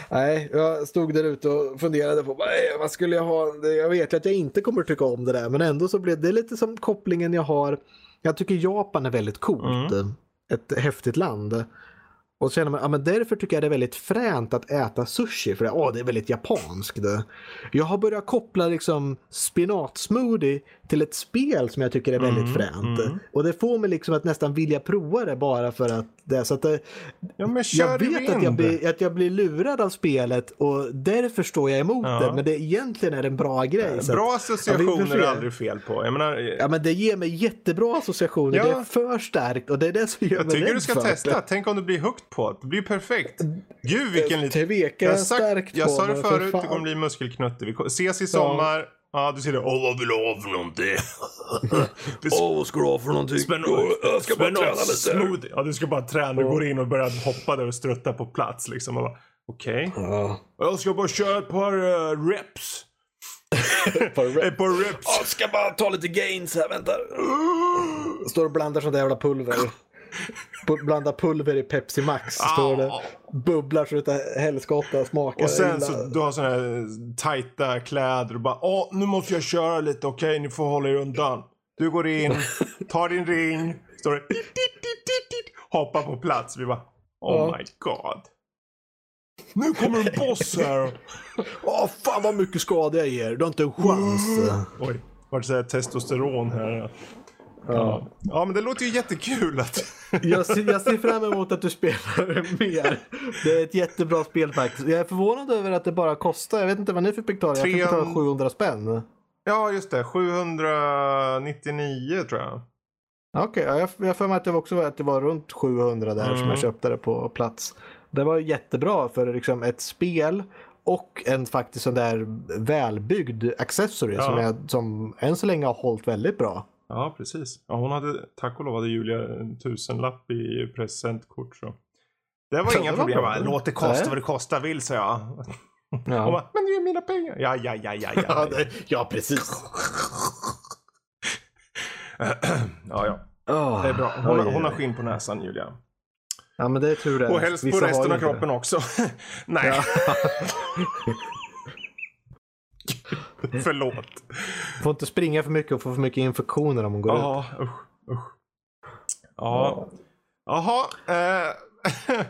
Nej, jag stod där ute och funderade på "Nej, vad skulle jag ha. Jag vet ju att jag inte kommer tycka om det där men ändå så blev det lite som kopplingen jag har. Jag tycker Japan är väldigt coolt. Ett häftigt land. Och sen, ja men därför tycker jag det är väldigt fränt att äta sushi för det, åh, det är väldigt japanskt. Jag har börjat koppla liksom spinatsmoothie till ett spel som jag tycker är väldigt fränt. Och det får mig liksom att nästan vilja prova det bara för att det. Så att det, Ja men jag vet att jag, blir, att jag blir lurad av spelet och därför står jag emot Ja. det. Men det egentligen är en bra grej. så Bra att- associationer Ja, vi får är aldrig fel på. Jag menar, Ja men det ger mig jättebra associationer. Ja. Det är för starkt och det är det som gör jag mig tycker rädd du ska för testa. Tänk om du blir hooked på det. Det blir perfekt. Gud vilken liten... Tvekar Jag, jag sagt, jag sa det men för förut, det kommer bli muskelknutte. Vi ses i sommar. Ja, du ser det. Åh, vad vill du ha för någonting? *laughs* Åh, vad ska du ha för någonting? Spänn jag ska bara träna lite. Smoothie. Ja, du ska bara träna. Du går in och börjar hoppa där och strutta på plats liksom. Och bara, Okej. Ja. Jag ska bara köra ett par uh, reps. *laughs* Par. Ett par reps. Jag ska bara ta lite gains här, vänta. *gasps* Står och blandar sånt där jävla pulver. *laughs* Blanda pulver i Pepsi Max. Står det. Bubblar så utav helskotta smakar Och sen illa. så du har såna här tajta kläder och bara Åh, nu måste jag köra lite, okej ni får hålla er undan. Du går in, tar din ring, står det dit, dit, dit, dit, dit, hoppar på plats. Vi bara Oh Ja. my god. Nu kommer en boss här. Åh, fan vad mycket skada jag ger. Du har inte en chans. Oj, vart testosteron här. Ja. ja, men det låter ju jättekul att... *laughs* Jag ser, jag ser fram emot att du spelar *laughs* mer. Det är ett jättebra spel faktiskt. Jag är förvånad över att det bara kostar, jag vet inte vad ni fick betala, jag fick betala 700 spänn. Ja, just det. 799 tror jag. Okej, ja, jag jag för mig att det också var att det var runt 700 där som Mm. jag köpte det på plats. Det var jättebra för liksom ett spel och en faktiskt sån där välbyggd accessory Ja. som, jag, som än så länge har hållit väldigt bra. Ja, precis. Ja, hon hade, tack och lov hade Julia en tusenlapp i presentkort. Så. Det var inga problem. va? Låt det kosta Nej. vad det kosta vill, sa jag. Hon Ja, bara, men det är mina pengar. Ja, ja, ja, ja, ja, *laughs* ja. det- ja precis. *clears throat* ja, ja. Oh, Det är bra. Hon, har- hon har skinn på näsan, Julia. Ja men det är tur det. Och helst på Vissa har resten av inte det. kroppen också. *laughs* Nej, *laughs* *laughs* förlåt. Får inte springa för mycket och få för mycket infektioner om hon går ut. Ja, usch, usch. Ja. Jaha. Eh, *laughs*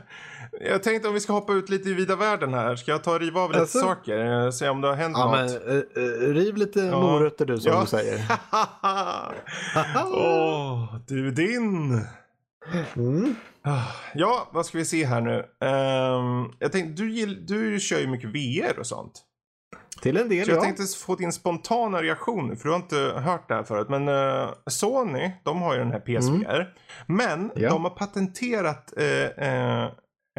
jag tänkte om vi ska hoppa ut lite i vida världen här. Ska jag ta och riva av lite Alltså? saker? Eh, Se om det har hänt Ja, något. men eh, riv lite morötter du som Ja. du säger. *laughs* Åh, du din. Mm. Ja, vad ska vi se här nu? Ehm, jag tänkte, du, du kör ju mycket VR och sånt. Till en del Så jag ja. tänkte få din spontana reaktion, för du har inte hört det här förut. Men eh, Sony, de har ju den här PSVR. Men Mm. Ja. de har patenterat eh, eh,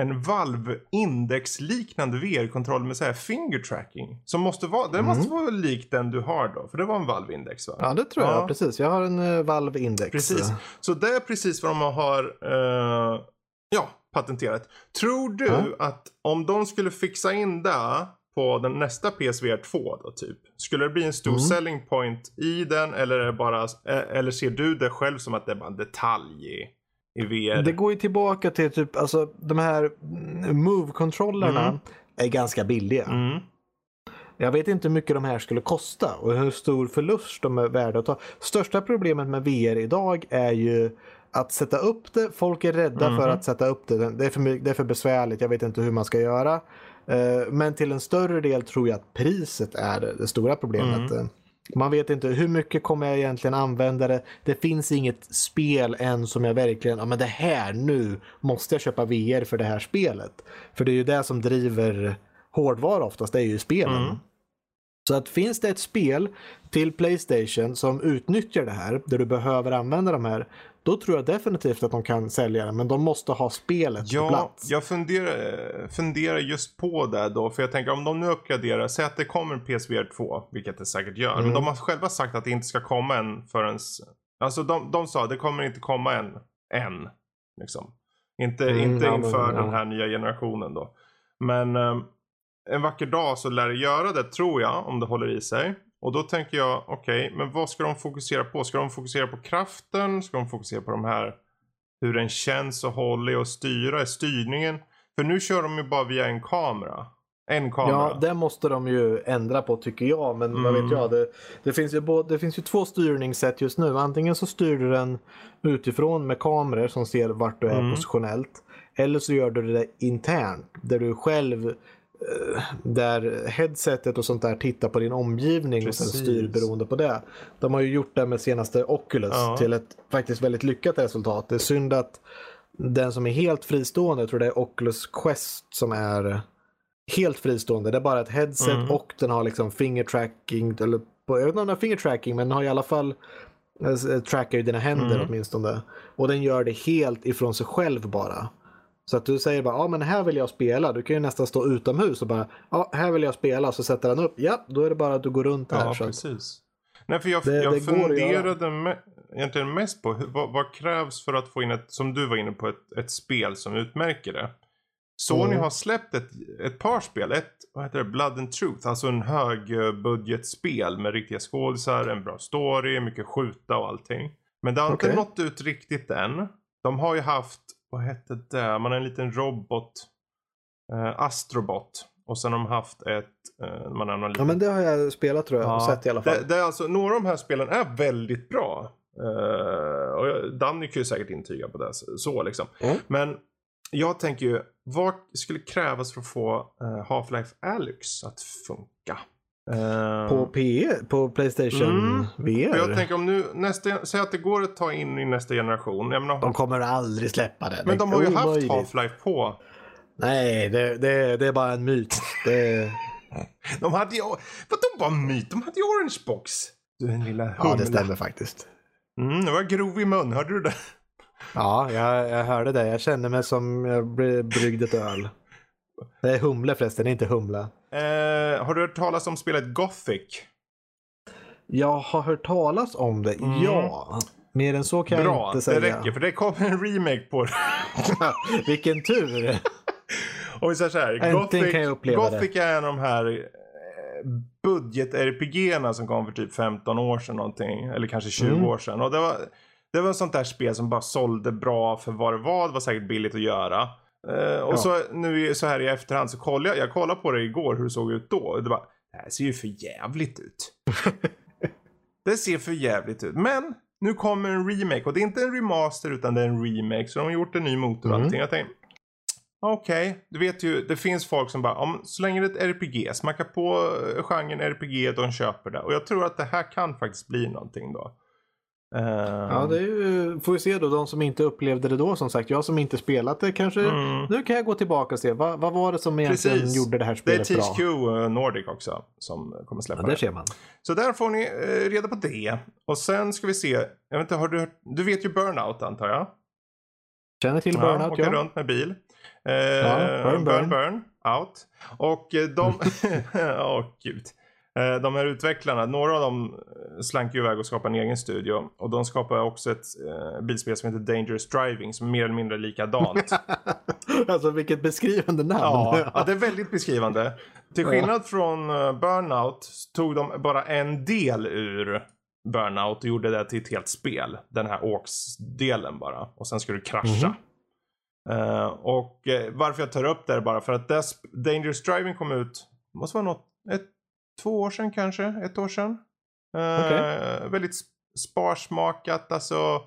en Valve-index-liknande VR-kontroll med så här finger tracking. Som måste vara, den måste vara lik den du har då, för det var en Valve-index va? Mm. Ja det tror jag, Ja. precis. Jag har en uh, Valve Index. Precis. Så det är precis vad de har eh, ja, patenterat. Tror du Ja. att om de skulle fixa in det på den nästa PSVR 2 då typ. Skulle det bli en stor Mm. selling point i den eller är det bara, eh, eller ser du det själv som att det är bara en detalj i, i VR? Det går ju tillbaka till typ, alltså de här mm, Move-kontrollerna Mm. är ganska billiga. Mm. Jag vet inte hur mycket de här skulle kosta och hur stor förlust de är värda att ta. Största problemet med VR idag är ju att sätta upp det. Folk är rädda Mhm. för att sätta upp det. Det är, för, det är för besvärligt. Jag vet inte hur man ska göra. Eh, Men till en större del tror jag att priset är det, stora problemet. Mm. Eh, Man vet inte hur mycket kommer jag egentligen använda det. Det finns inget spel än som jag verkligen, ja men det här nu måste jag köpa VR för det här spelet. För det är ju det som driver hårdvara oftast, det är ju spelen. Mm. Så att finns det ett spel till Playstation som utnyttjar det här, där du behöver använda de här, då tror jag definitivt att de kan sälja det. Men de måste ha spelet på Ja, plats. jag funderar, funderar just på det då. För jag tänker om de nu uppgraderar, säg att det kommer en PSVR 2, vilket det säkert gör. Mm. Men de har själva sagt att det inte ska komma en förrän... Alltså de, de sa att det kommer inte komma en än. Liksom. Inte, Mm, inte ja, men, inför ja. den här nya generationen då. Men ehm, en vacker dag så lär det göra det tror jag, om det håller i sig. Och då tänker jag, okej, men vad ska de fokusera på? Ska de fokusera på kraften? Ska de fokusera på de här hur den känns och håller och styra, styrningen. För nu kör de ju bara via en kamera. En kamera. Ja, det måste de ju ändra på tycker jag. Men vad Mm. vet jag. Det, det, finns ju både, det finns ju två styrningssätt just nu. Antingen så styr du den utifrån med kameror som ser vart du är Mm. positionellt. Eller så gör du det internt där du själv där headsetet och sånt där tittar på din omgivning och sen Precis. styr beroende på det. De har ju gjort det med senaste Oculus Ja. till ett faktiskt väldigt lyckat resultat. Det är synd att den som är helt fristående, jag tror det är Oculus Quest som är helt fristående. Det är bara ett headset Mm. och den har liksom finger tracking. Eller, jag vet inte om den har finger tracking men den har i alla fall eh, trackar ju dina händer Mm. åtminstone. Och den gör det helt ifrån sig själv bara. Så att du säger bara, ja men här vill jag spela. Du kan ju nästan stå utomhus och bara, ja här vill jag spela. Så sätter den upp, ja då är det bara att du går runt här. Ja, så precis. Nej, för jag, Det- jag det funderade me- egentligen mest på vad, vad krävs för att få in ett, som du var inne på, ett, ett spel som utmärker det. Sony Mm. har släppt ett, ett par spel. Ett, vad heter det, Blood and Truth. Alltså en högbudgetspel med riktiga skådisar, en bra story, mycket skjuta och allting. Men det har inte Okej. nått ut riktigt än. De har ju haft, vad hette det, man har en liten robot, eh, Astrobot. Och sen har de haft ett, eh, man någon ja liten men det har jag spelat tror jag. och Sett i alla fall. det, det är alltså, några av de här spelen är väldigt bra. Uh, och Danny kan ju säkert intyga på det. Så, så liksom. Mm. Men jag tänker ju, vad skulle krävas för att få eh, Half-Life Alyx att funka? Eh, På PE, på Playstation Mm. VR. jag tänker om nu, nästa, säg att det går att ta in i nästa generation. Menar, De kommer aldrig släppa det. men de har ju haft omöjligt. Half-Life på. Nej, det, det, det är bara en myt. Det, *laughs* De hade ju, vadå bara myt? De hade ju Orange Box. Du den lilla humla. ja, det stämmer faktiskt. Mm, nu var jag grov i mun, hörde du det? Ja, jag, jag hörde det. Jag kände mig som jag bry- bryggde ett öl. Det är humle förresten, inte humla. Eh, har du hört talas om spelet Gothic? Jag har hört talas om det, Mm. ja. Mer än så kan jag Bra, inte det säga. räcker för det kommer en remake på det. *laughs* Vilken tur! Och vi säger så här, Gothic, jag Gothic är en av de här eh, budget-RPGerna som kom för typ 15 år sedan någonting. Eller kanske 20 Mm. år sedan. Och det var, det var ett sånt där spel som bara sålde bra för vad det var. Det var säkert billigt att göra. Eh, och Ja. så nu så här i efterhand så kollade jag, jag kollade på det igår hur det såg ut då. Och det bara, det här ser ju för jävligt ut. *laughs* det ser för jävligt ut. Men nu kommer en remake och det är inte en remaster utan det är en remake. Så de har gjort en ny motor och Mm. allting. Jag tänkte, okej, du vet ju, det finns folk som bara, om, så länge det är ett RPG, smacka på eh, genren RPG de köper det. Och jag tror att det här kan faktiskt bli någonting då. Eh, Ja, det är ju, får vi se då, de som inte upplevde det då som sagt. Jag som inte spelat det kanske. Mm. Nu kan jag gå tillbaka och se, vad, vad var det som egentligen Precis. gjorde det här Det är spelet THQ bra? eh, Nordic också som kommer släppa Ja, det. ser man. Så där får ni eh, reda på det. Och sen ska vi se, jag vet inte, har du du vet ju Burnout antar jag? Känner till Ja, Burnout, åka ja. runt med bil. Eh, burn, burn, burn. burn, out. Och eh, de, *laughs* åh gud. Eh, de här utvecklarna, några av dem eh, slank ju iväg och skapade en egen studio. Och de skapar också ett eh, bilspel som heter Dangerous Driving som är mer eller mindre likadant. *laughs* alltså vilket beskrivande namn. ja, *laughs* ja, det är väldigt beskrivande. Till skillnad från eh, Burnout tog de bara en del ur Burnout och gjorde det till ett helt spel. Den här åksdelen bara. Och sen ska du krascha. Mhm. Eh, och eh, varför jag tar upp det är bara för att Dangerous Driving kom ut, måste vara något, ett, två år sedan kanske, ett år sedan. Eh, Okej. Väldigt sp- sparsmakat, alltså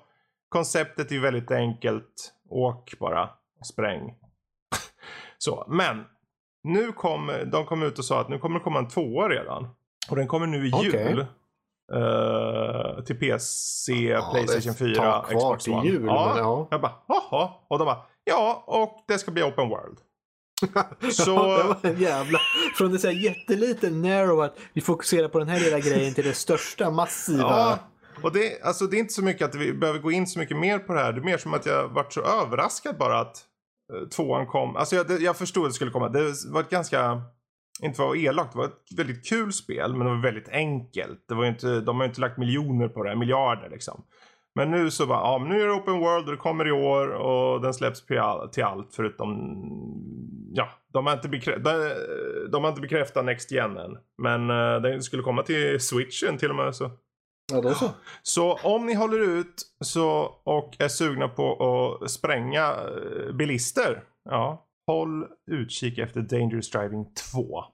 konceptet är väldigt enkelt. Åk bara, spräng. *laughs* Så, men nu kom, de kom ut och sa att nu kommer det komma en tvåa redan. Och den kommer nu i jul. eh, till PC, Ja, Playstation det 4, tar kvar Xbox One. jul, ja, ja. Jag bara, jaha. Och de bara, ja, och det ska bli open world. Så- Ja, det var en jävla... Från det så här jätteliten narrow att vi fokuserar på den här lilla grejen till det största massiva. Ja, och det, alltså, det är inte så mycket att vi behöver gå in så mycket mer på det här. Det är mer som att jag varit så överraskad bara att uh, tvåan kom. Alltså jag, jag förstod att det skulle komma. Det var ett ganska, inte vara elakt, det var ett väldigt kul spel. Men det var väldigt enkelt. Det var inte, de har ju inte lagt miljoner på det, miljarder liksom. Men nu så bara, ja men nu är det open world och det kommer i år och den släpps till, all, till allt förutom, ja, de har inte, bekrä, de, de har inte bekräftat Next Gen än. Men uh, den skulle komma till switchen till och med så. Ja, då så. Så om ni håller ut så, och är sugna på att spränga eh, bilister. Ja, håll utkik efter Dangerous Driving 2.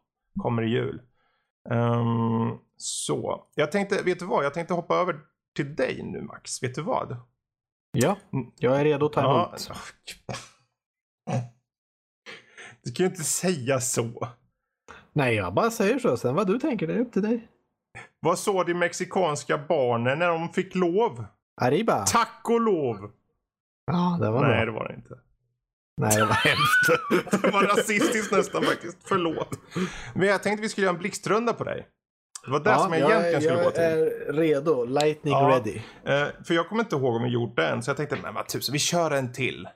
Kommer i jul. Ehm, så, jag tänkte, vet du vad? Jag tänkte hoppa över till dig nu Max. Vet du vad? Ja, jag är redo att ta emot. Du kan ju inte säga så. Nej, jag bara säger så. Sen vad du tänker, det är upp till dig. Vad sa de mexikanska barnen när de fick lov? Arriba! Tack och lov! Ja, det var Nej, bra. det var det inte. Nej, det var *laughs* hemskt. Det var rasistiskt nästan faktiskt. Förlåt. Men jag tänkte vi skulle göra en blixtrunda på dig. Det var det som jag egentligen skulle jag gå till. är redo. Lightning Ja. ready. Eh, för jag kommer inte ihåg om vi gjort den, så jag tänkte, men vad tusan, vi kör en till.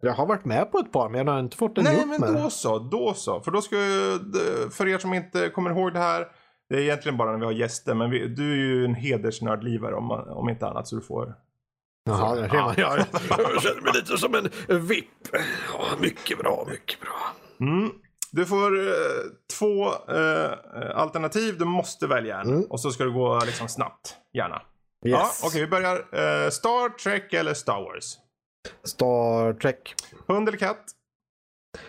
Jag har varit med på ett par, men jag har inte fått en Nej, men med. då så, då så. För då ska jag, för er som inte kommer ihåg det här, det är egentligen bara när vi har gäster, men vi, du är ju en hedersnördlivare om, om inte annat, så du får... Jaha, där ser man. Jag, *laughs* jag känner mig lite som en VIP. Ja, mycket bra, mycket bra. Mm. Du får eh, två eh, alternativ, du måste välja en. Mm. Och så ska det gå liksom snabbt, gärna. Yes. Ja, Okej, vi börjar. Eh, Star Trek eller Star Wars? Star Trek. Hund eller katt?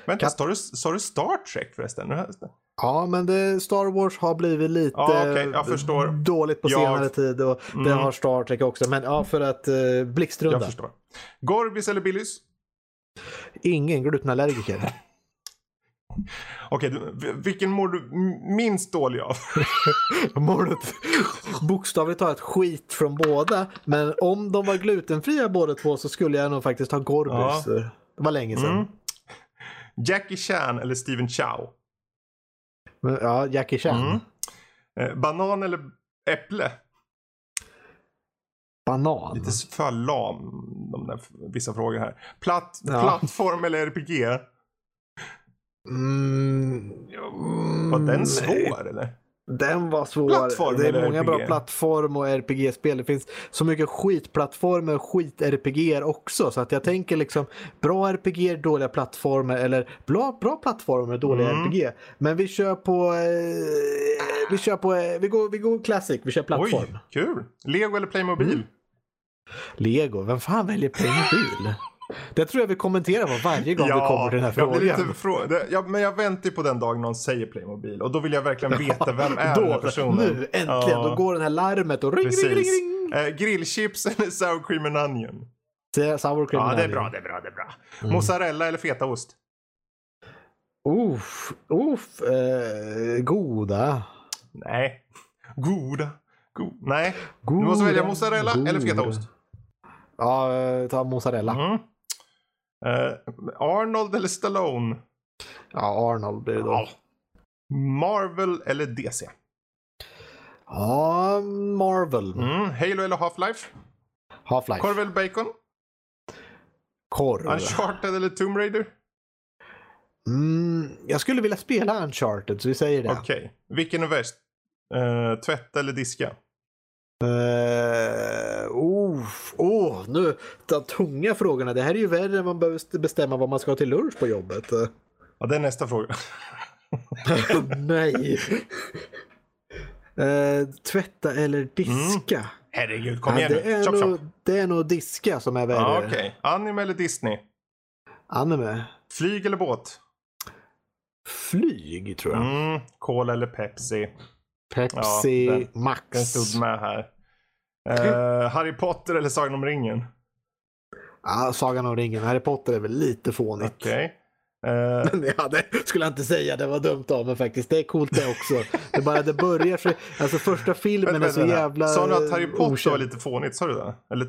Vänta, sa du, sa du Star Trek förresten? Ja, men det, Star Wars har blivit lite Ja, förstår. dåligt på Jag- senare tid och det Mm. har Star Trek också. Men ja, för att uh, blixtrunda. Jag förstår. Gorbis eller Billys? Ingen glutenallergiker. Okej, vilken mår du minst dålig av? *laughs* Målet bokstavligt talat skit från båda. Men om de var glutenfria båda två så skulle jag nog faktiskt ha Gorbis. Det var länge sedan. Mm. Jackie Chan eller Steven Chow? Men, ja, Jackie Chan. Mm. Eh, banan eller äpple? Banan. Lite för lam, de där vissa frågor här. Platt, Ja. Plattform eller RPG? Mm, Var den nej. svår eller? Den var svår. Plattform det är många RPG? bra plattform och RPG-spel. Det finns så mycket skitplattformar och skit-RPG också. Så att jag tänker liksom bra RPG, dåliga plattformar eller bra, bra plattformar, dåliga Mm. RPG. Men vi kör på... Eh, vi kör på... Eh, vi, går, vi går classic, vi kör plattform. Oj, kul. Lego eller Playmobil? Mm. Lego, vem fan väljer Playmobil? Det tror jag vi kommenterar på varje gång vi kommer till den här jag frågan. lite frå- det, ja, men jag väntar ju på den dagen någon säger Playmobil och då vill jag verkligen veta vem är den här Då, personen. nu äntligen, Ja, då går den här larmet och ring, ring, ring, ring. Eh, grillchips *laughs* eller sour cream and onion? Sour cream Ja, and det är onion. bra, det är bra, det är bra. Mm. Mozzarella eller fetaost? Uff, uff, eh, goda. Nej. Goda. God. Nej. goda. Du måste välja mozzarella eller fetaost. Ja, eh, ta mozzarella. Mm. Eh, Arnold eller Stallone? Ja, Arnold blir det då. Ja. Marvel eller DC? Ja, Marvel. Mm. Halo eller Half-Life? Half-Life. Korv eller bacon? Korv. Uncharted eller Tomb Raider? Mm, jag skulle vilja spela Uncharted, så vi säger det. Okej. Vilken är värst? Uh, tvätta eller diska? Uh, oh, oh, nu, de tunga frågorna. Det här är ju värre än man behöver bestämma vad man ska ha till lunch på jobbet. Ja, det är nästa fråga. *laughs* Nej. Eh, tvätta eller diska? Herregud, kom Ja, igen det, nu. är Chop, nog, chop. det är nog diska som är värre. Ja, Okej. Anime eller Disney? Anime. Flyg eller båt? Flyg tror jag. Mm. Cola eller Pepsi? Pepsi Ja, den- Max. Den stod med här. Eh, Harry Potter eller Sagan om ringen? Ja, Sagan om ringen. Harry Potter är väl lite fånigt. Okej. *laughs* Eh, Ja, det skulle jag inte säga. Det var dumt av mig faktiskt. Det är coolt det också. Det bara det börjar så... Alltså första filmen vänta, är så jävla Sa du att Harry Potter okänd. var lite fånigt? Sa du det? Eller?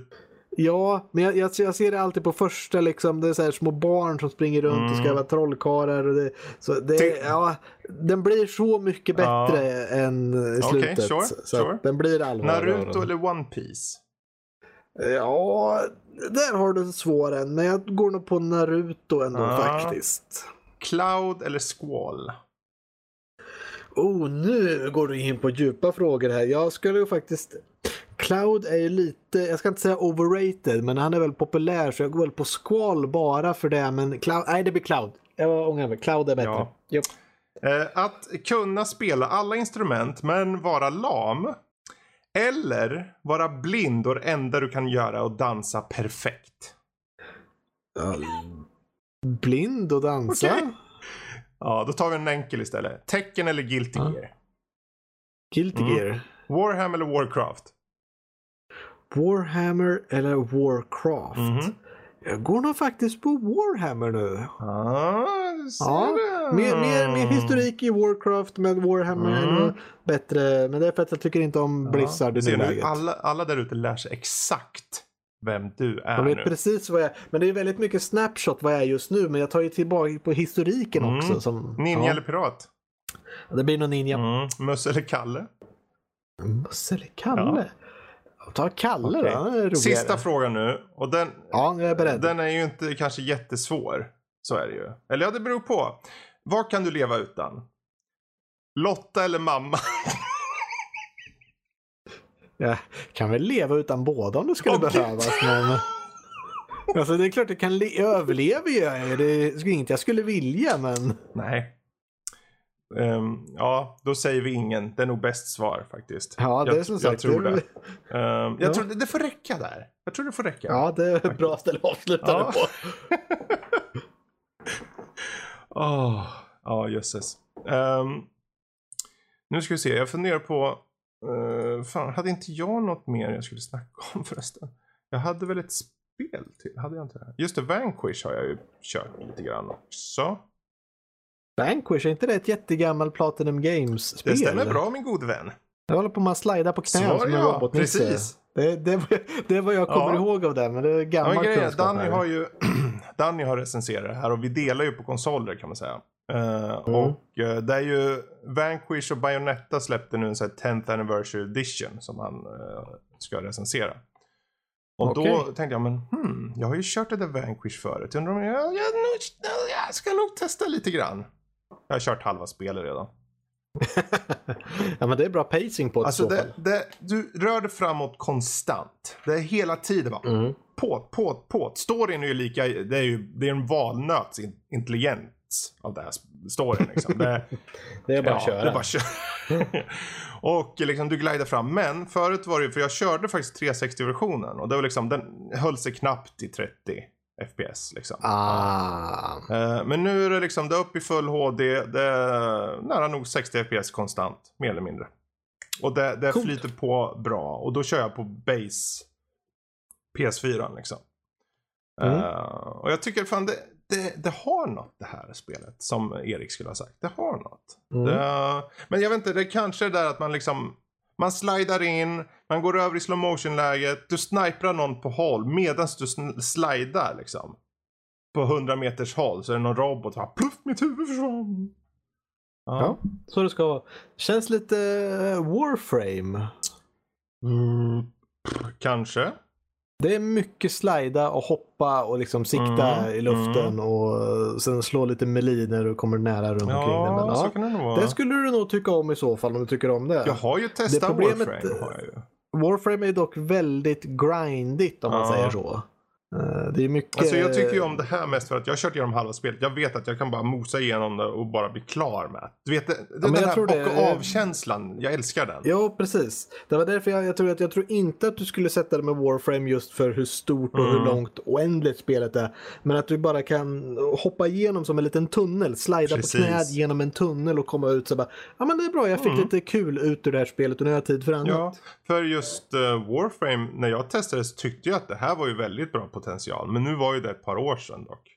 Ja, men jag, jag, jag ser det alltid på första liksom. Det är så här små barn som springer runt och ska vara trollkarlar. Och det, så det, Ty- ja, den blir så mycket Ja. bättre än i Okej, slutet. sure, så sure. den blir. Naruto eller One Piece? Ja, där har du en svår en. Men jag går nog på Naruto ändå Ja. faktiskt. Cloud eller Squall? Oh, nu går du in på djupa frågor här. Jag skulle ju faktiskt... Cloud är ju lite, jag ska inte säga overrated, men han är väl populär så jag går väl på Squall bara för det. Men Cloud, nej det blir Cloud. Jag ångrar mig, Cloud är bättre. Ja. Eh, att kunna spela alla instrument men vara lam. Eller vara blind och det enda du kan göra är att dansa perfekt. Blind och dansa. Okej. Ja, då tar vi en enkel istället. Tecken eller Guilty. Gear? Guilty Mm. Gear. Warhammer eller Warcraft? Warhammer eller Warcraft? Mhm. Jag går nog faktiskt på Warhammer nu. Ah, Ja. Mer, mer, mer historik i Warcraft men Warhammer är Mm. nog bättre. Men det är för att jag tycker inte om Blizzard Ja, i nuläget. alla, alla där ute lär sig exakt vem du är De vet nu. precis vad jag är. Men det är väldigt mycket snapshot vad jag är just nu. Men jag tar ju tillbaka på historiken Mm. också. Som, Ninja ja, eller pirat? Det blir nog ninja. Mm. Möss eller Kalle? Musse eller Kalle? Jag tar Kalle Okej. då. Sista frågan nu. Och den, Ja, jag är beredd. den är ju inte kanske jättesvår. Så är det ju. Eller ja, det beror på. Vad kan du leva utan? Lotta eller mamma? *laughs* Jag kan väl leva utan båda om det skulle Gud. behövas. Men... Alltså det är klart jag kan le- jag överlever ju. Det är inget jag skulle vilja men. Nej. Ehm, ja, då säger vi ingen. Det är nog bäst svar faktiskt. Ja, det jag, är som jag sagt. tror det, det. Ehm, jag Ja. tror det, det får räcka där. Jag tror det får räcka. Ja, det är ett bra ställe att avsluta Ja. det på. *laughs* Åh, Ja, jösses. Ehm, nu ska vi se, jag funderar på... Uh, fan, hade inte jag något mer jag skulle snacka om *laughs* förresten? Jag hade väl ett spel till? Hade jag inte det? Just det, Vanquish har jag ju kört lite grann också. Vanquish, är inte det ett jättegammalt Platinum Games-spel? Det stämmer bra min gode vän. Jag håller på med att slida på knä som en ja, robotnisse. precis. Det, det, var- det är vad jag kommer Ja. ihåg av det, men det är Ja, gammal men grejen, kunskap. Danny här. har ju *clears throat* Danny har recenserat det här och vi delar ju på konsoler kan man säga. Eh, Och eh, det är ju Vanquish och Bayonetta släppte nu en sån här 10th anniversary edition som han eh, ska recensera. Och då Okej. tänkte jag, men hmm, jag har ju kört det där Vanquish förut. Jag undrar om jag, jag, nog- jag ska nog testa lite grann. Jag har kört halva spelet redan. *laughs* ja, men det är bra pacing på det Alltså så det, det, du rör dig framåt konstant. Det är hela tiden bara Mm. på, på, på. Storyn är ju lika, det är ju det är en valnöts in- intelligens av det här storyn liksom. Det, *laughs* Det är bara att köra. Det är bara att köra. *laughs* och liksom du glider fram. Men förut var det ju, för jag körde faktiskt 360-versionen och det var liksom, den höll sig knappt i 30 FPS liksom. Ah. Eh, Men nu är det liksom, det är upp i full HD, det är nära nog 60 FPS konstant, mer eller mindre. Och det, det Coolt. flyter på bra och då kör jag på base PS4 liksom. Mm. Eh, och jag tycker fan det, det, det har något det här spelet, som Erik skulle ha sagt. Det har något. Mm. Det, men jag vet inte, det är kanske där att man liksom man slidar in, man går över i slow motion läget, du sniprar någon på håll medan du slidar liksom. På 100 meters håll så är det någon robot som bara pluff, mitt huvud försvann. Ja. Ja, så det ska vara. Känns lite eh, Warframe. Mm, kanske. Det är mycket slida och hoppa och liksom sikta Mm, i luften och eh, sen slå lite melee när du kommer nära runt omkring det. Men, Ja, så ja, kan det nog vara. det skulle du nog tycka om i så fall om du tycker om det. Jag har ju testat problemet- Warframe. Har. Warframe är dock väldigt grindigt om man Ja. säger så. Eh, Det är mycket... Alltså jag tycker ju om det här mest för att jag har kört igenom halva spelet. Jag vet att jag kan bara mosa igenom det och bara bli klar med. Du vet, det, det, men den här tror bock det- av-känslan. Jag älskar den. Ja, precis. Det var därför jag, jag tror att jag tror inte att du skulle sätta det med Warframe just för hur stort och hur Mm. långt oändligt spelet är. Men att du bara kan hoppa igenom som en liten tunnel, slida Precis. på knät genom en tunnel och komma ut så bara, ja men det är bra, jag fick Mm. lite kul ut ur det här spelet och nu har jag tid för annat. Ja, för just eh, Warframe, när jag testade så tyckte jag att det här var ju väldigt bra potential. Men nu var ju det ett par år sedan dock.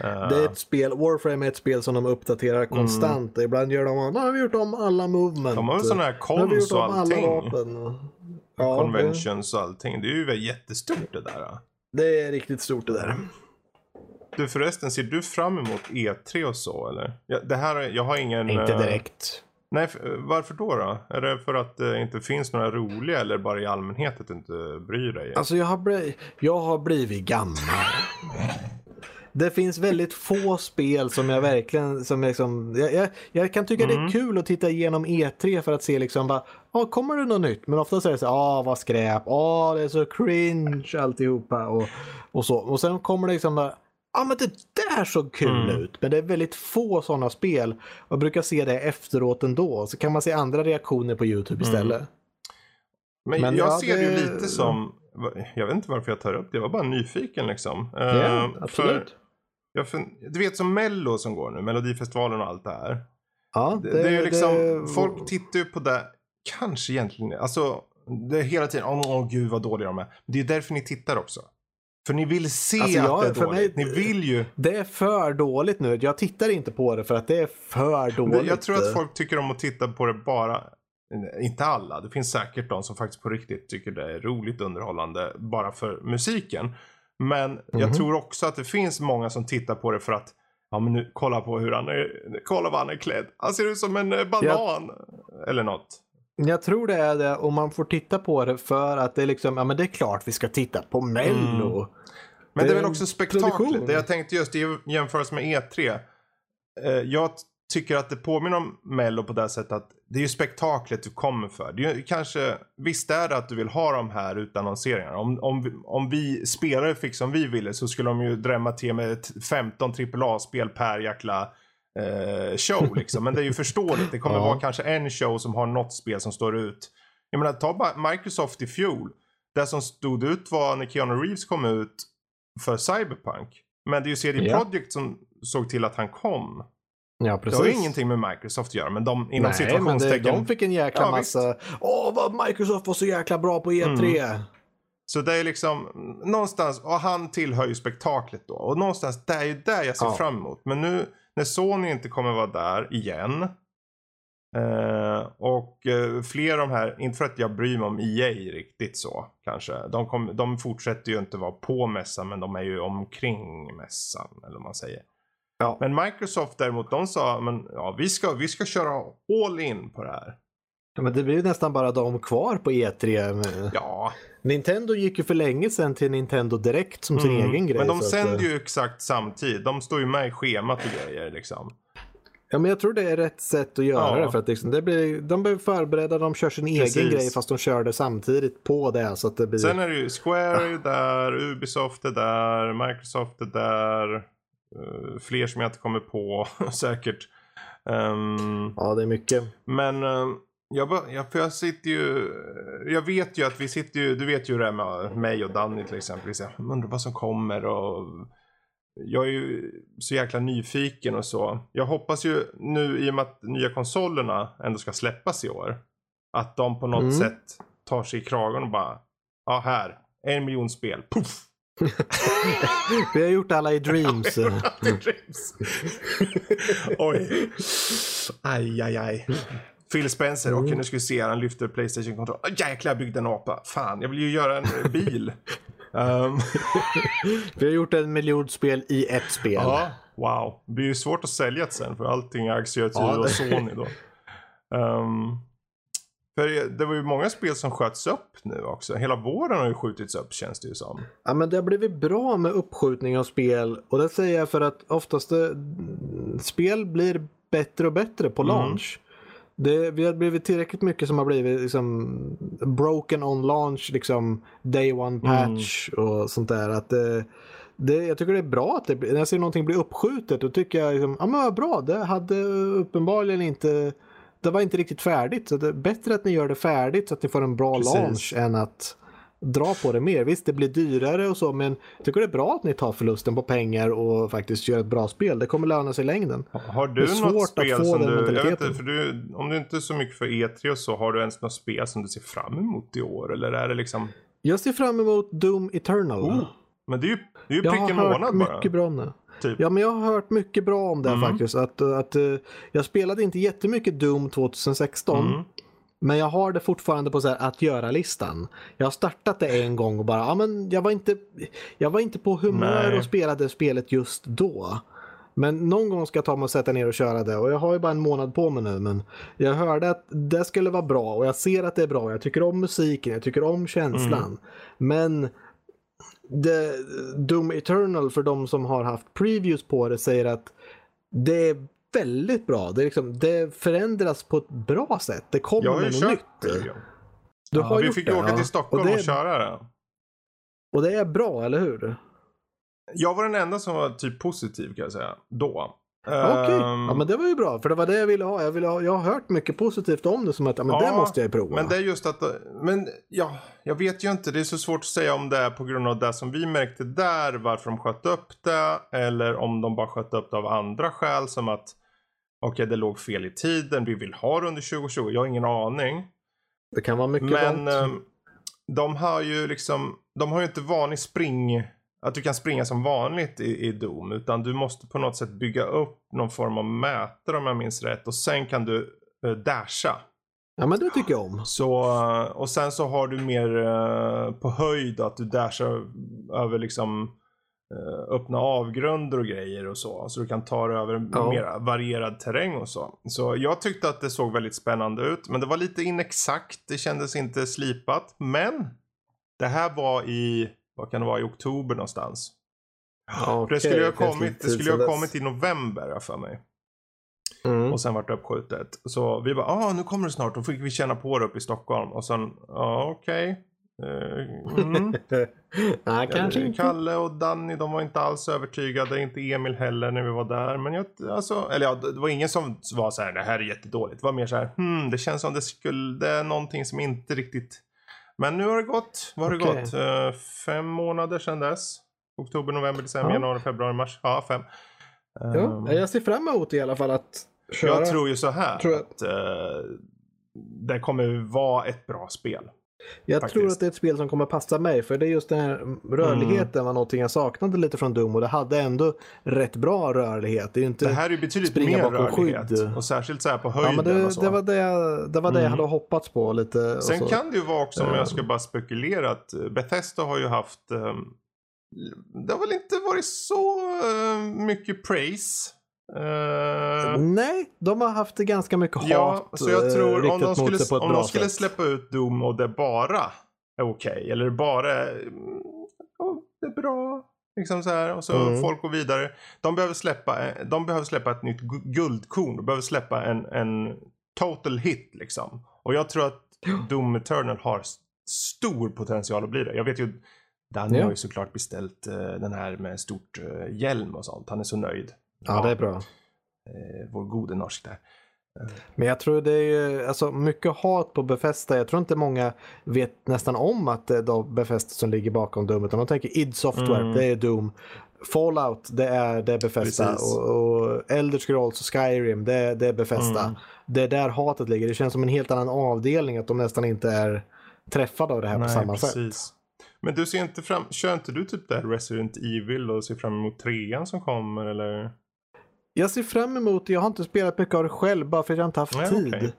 Eh, Det är ett spel, Warframe är ett spel som de uppdaterar konstant. Ibland gör de, nu har vi gjort om alla movement. de har väl sådana här cons och om alla allting. vapen. Ja, det, Conventions och allting. Det är ju jättestort det där. det är riktigt stort det där. Du förresten, ser du fram emot E3 och så eller? Ja, det här, är- jag har ingen... Inte eh, direkt. Nej, varför då, då? Är det för att det inte finns några roliga eller bara i allmänhet att du inte bryr dig? Alltså jag har, bli, jag har blivit gammal. Det finns väldigt få spel som jag verkligen, som liksom, jag, jag, jag kan tycka det är kul att titta igenom E3 för att se liksom ah, kommer det något nytt? Men ofta så är det så ah vad skräp, ah det är så cringe alltihopa och, och så. Och sen kommer det liksom bara, ja men det där såg kul Mm. ut. Men det är väldigt få sådana spel. Och jag brukar se det efteråt ändå. Så kan man se andra reaktioner på YouTube istället. Men, Men jag ja, ser det ju det- lite som, jag vet inte varför jag tar upp det, jag var bara nyfiken liksom. Ja, för absolut. Fun- du vet som Mello som går nu, Melodifestivalen och allt det här. Ja, Det, det är ju liksom, det- folk tittar ju på det, kanske egentligen, alltså det är hela tiden, åh oh, gud vad dåliga de är. Det är därför ni tittar också. För ni vill se Alltså, att jag- det är för dåligt. mig- Ni vill ju. Det är för dåligt nu. Jag tittar inte på det för att det är för dåligt. Jag tror att folk tycker om att titta på det bara, inte alla, det finns säkert de som faktiskt på riktigt tycker det är roligt underhållande bara för musiken. Men jag Mhm. tror också att det finns många som tittar på det för att Ja men nu kolla på hur han är, kolla vad han är klädd. Han ser ut som en eh, banan. Eller något. Jag tror det är det och man får titta på det för att det är liksom, ja men det är klart vi ska titta på Mello. Men det, är väl också spektaklet. Det jag tänkte just i jämförelse med E3. Eh, jag tycker att det påminner om Mello på det sättet att det är ju spektaklet du kommer för. Det är ju kanske, visst är det att du vill ha de här utannonseringarna. Om, om, om vi spelare fick som vi ville så skulle de ju drämma till med ett 15 AAA-spel per jäkla eh, show liksom. Men det är ju *laughs* förståeligt. Det kommer Ja. vara kanske en show som har något spel som står ut. Jag menar, ta bara Microsoft i fjol. Det som stod ut var när Keanu Reeves kom ut för Cyberpunk. Men det är ju CD Ja. Projekt som såg till att han kom. Ja, Det precis. har ju ingenting med Microsoft att göra, men de inom Nej, men det, situationstecken. de fick en jäkla Ja, massa, åh vad Microsoft var så jäkla bra på E3. Så det är liksom någonstans, och han tillhör ju spektaklet då. Och någonstans, det är ju där jag ser Ja. fram emot. Men nu när Sony inte kommer vara där igen. Eh, och eh, fler av de här, inte för att jag bryr mig om EA riktigt så kanske. De, kom, de fortsätter ju inte vara på mässan men de är ju omkring mässan eller vad man säger. Ja. Men Microsoft däremot, de sa men ja, vi, ska, vi ska köra all in på det här. Ja, men det blir ju nästan bara de kvar på E3. Ja, Nintendo gick ju för länge sedan till Nintendo Direkt som sin Mm. egen grej. Men de så att, sänder eh, ju exakt samtidigt. De står ju med i schemat och grejer liksom. Ja, men jag tror det är rätt sätt att göra Ja. det. För att liksom, det blir, de blir förberedda, de kör sin Precis. egen grej fast de kör det samtidigt på det. Så att det blir... Sen är det ju Square ju där, Ubisoft är där, Microsoft är där. eh, fler som jag inte kommer på *laughs* säkert. Ehm, Ja, det är mycket. men eh, jag, jag, för jag sitter ju, jag vet ju att vi sitter ju, du vet ju det är med mig och Danny till exempel. Vi säger, undrar vad som kommer och jag är ju så jäkla nyfiken och så. Jag hoppas ju nu i och med att nya konsolerna ändå ska släppas i år. Att de på något Mm. sätt tar sig i kragen och bara, ja här, en miljon spel, puff! *laughs* Vi har gjort alla i *laughs* Dreams. *laughs* Oj. Aj, aj, aj. Phil Spencer, Mm. okej nu ska vi se, han lyfter Playstation-kontroll. Ah, jäklar, jag byggde en apa. Fan, jag vill ju göra en eh, bil. *laughs* Ehm, *laughs* Vi har gjort en miljon spel i ett spel. ja, wow. Det blir ju svårt att sälja det sen för allting ägs ju Ja, av det- Sony då. Ehm, för det- var ju många spel som sköts upp nu också. Hela våren har ju skjutits upp känns det ju som. Ja, men det har blivit bra med uppskjutning av spel och det säger jag för att oftast det, spel blir bättre och bättre på Mm. Det, vi har blivit tillräckligt mycket som har blivit liksom broken on launch, liksom day one patch och sånt där. Att det, det, jag tycker det är bra att det när jag ser någonting bli uppskjutet då tycker jag liksom, ja men vad bra, det hade uppenbarligen inte, det var inte riktigt färdigt. Så det är bättre att ni gör det färdigt så att ni får en bra Precis. launch än att dra på det mer. Visst, det blir dyrare och så, men jag tycker det är bra att ni tar förlusten på pengar och faktiskt gör ett bra spel. Det kommer löna sig i längden. Har Det du är svårt något att spel få som du, jag vet inte, för du, om du inte är så mycket för E3 och så, har du ens något spel som du ser fram emot i år? Eller är det liksom, Jag ser fram emot Doom Eternal. oh, men det är ju, det är ju jag prick har en hört månad bara. mycket bra om det. Typ. Ja, men jag har hört mycket bra om det Mm. faktiskt. Att, att, eh, jag spelade inte jättemycket Doom 2016. Mm. Men jag har det fortfarande på så att göra-listan. Jag har startat det en gång och bara, ja men jag var inte, jag var inte på humör Nej. att spela det spelet just då. Men någon gång ska jag ta mig och sätta ner och köra det och jag har ju bara en månad på mig nu men jag hörde att det skulle vara bra och jag ser att det är bra. Jag tycker om musiken, jag tycker om känslan. Mm. Men det, Doom Eternal för de som har haft previews på det säger att det är väldigt bra. Det, liksom, det förändras på ett bra sätt. Det kommer Jag har ju något kört nytt. det. Du Ja, har vi gjort fick det, åka ja. till Stockholm och och, det, köra det. och det är bra, eller hur? Jag var den enda som var typ positiv kan jag säga. Då. Okej, Ehm, ja, men det var ju bra. För det var det jag ville ha. Jag, ville ha, jag har hört mycket positivt om det som att ja, men det Ja, måste jag ju prova. Men det är just att, men ja, jag vet ju inte. Det är så svårt att säga om det är på grund av det som vi märkte där, varför de sköt upp det. Eller om de bara sköt upp det av andra skäl som att okej, det låg fel i tiden, vi vill ha det under 2020. Jag har ingen aning. Det kan vara mycket Men ehm, de har ju liksom, de har ju inte vanlig spring, att du kan springa som vanligt i, i Doom. Utan du måste på något sätt bygga upp någon form av mätare om jag minns rätt. Och sen kan du uh, dasha. Ja, men det tycker jag om. Så, eh, och sen så har du mer eh, på höjd att du dashar över liksom eh, öppna avgrunder och grejer och så. Så du kan ta dig över Ja. mer varierad terräng och så. Så jag tyckte att det såg väldigt spännande ut. Men det var lite inexakt. Det kändes inte slipat. Men det här var i, vad kan det vara, i oktober någonstans. Ja, För det skulle ju ha kommit, det skulle ha kommit i november för mig. Mm. Och sen vart det uppskjutet. Så vi bara, ah nu kommer det snart. Då fick vi känna på det uppe i Stockholm. Och sen, ja okej. Eh, mm. *laughs* Nej, kanske Ja, inte. Kalle och Danny, de var inte alls övertygade. Inte Emil heller när vi var där. Men jag, alltså, eller ja, det var ingen som var så här, det här är jättedåligt. Det var mer så här, hmm, det känns som det skulle, det är någonting som inte riktigt. Men nu har det gått, vad har det Okej. gått? Eh, fem månader sedan dess. Oktober, november, december, Ja. januari, februari, mars. Ja, fem. Ja, Ehm, jag ser fram emot i alla fall att köra. jag tror ju så här tror jag- att eh, det kommer vara ett bra spel. Jag faktiskt. tror att det är ett spel som kommer passa mig för det är just den här rörligheten Mm. var någonting jag saknade lite från Doom och det hade ändå rätt bra rörlighet. Det är inte... Det här är ju betydligt mer rörlighet. skydd. Och särskilt så här på höjden ja, det, och så. det var det jag, det, var det jag Mm. hade hoppats på lite. Sen kan det ju vara också om Eh. jag ska bara spekulera att eh, Bethesda har ju haft ehm, det har väl inte varit så eh, mycket praise. Eh, Nej, de har haft ganska mycket hat ja, så jag eh, tror om de skulle, på ett om de skulle sätt. släppa ut Doom och det bara är okej. eller bara ja, det är bra. Liksom så här, och så Mm. folk går vidare. De behöver släppa, eh, de behöver släppa ett nytt gu- guldkorn. De behöver släppa en, en total hit liksom. Och jag tror att Doom Eternal har stor potential att bli det. Jag vet ju, Danny Ja. har ju såklart beställt eh, den här med stort eh, hjälm och sånt. Han är så nöjd. Ja, det är bra. eh, vår gode norsk där. Men jag tror det är ju, alltså mycket hat på Bethesda. Jag tror inte många vet nästan om att det är Bethesda som ligger bakom Doom. Utan de tänker id Software, Mm. det är Doom. Fallout, det är, det är. Precis. Och, och Elder Scrolls och Skyrim, det, är- det är Bethesda. Mm. Det är där hatet ligger. Det känns som en helt annan avdelning att de nästan inte är träffade av det här på samma sätt. precis. Men du ser inte fram, kör inte du typ där Resident Evil och ser fram emot trean som kommer eller? Jag ser fram emot, jag har inte spelat mycket av det själv bara för att jag inte haft Nej, tid. okej.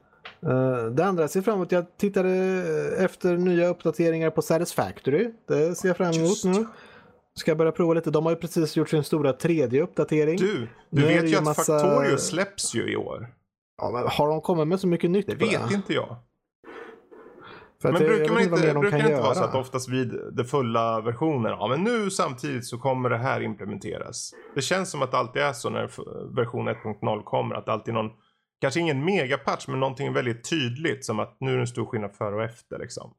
Eh, det andra jag ser fram emot, jag tittade efter nya uppdateringar på Satisfactory. Det ser jag fram emot Just. nu. Ska jag börja prova lite. De har ju precis gjort sin stora tredje uppdatering. Du, du Nu det vet ju att massa- Factorio släpps ju i år. Ja, men har de kommit med så mycket nytt Det vet inte jag. Men jag brukar man inte, de brukar kan det inte vara så göra. att oftast vid den fulla versionen, ja men nu samtidigt så kommer det här implementeras. Det känns som att det alltid är så när version 1.0 kommer, att det alltid är någon, kanske ingen megapatch men någonting väldigt tydligt som att nu är det en stor skillnad före och efter liksom.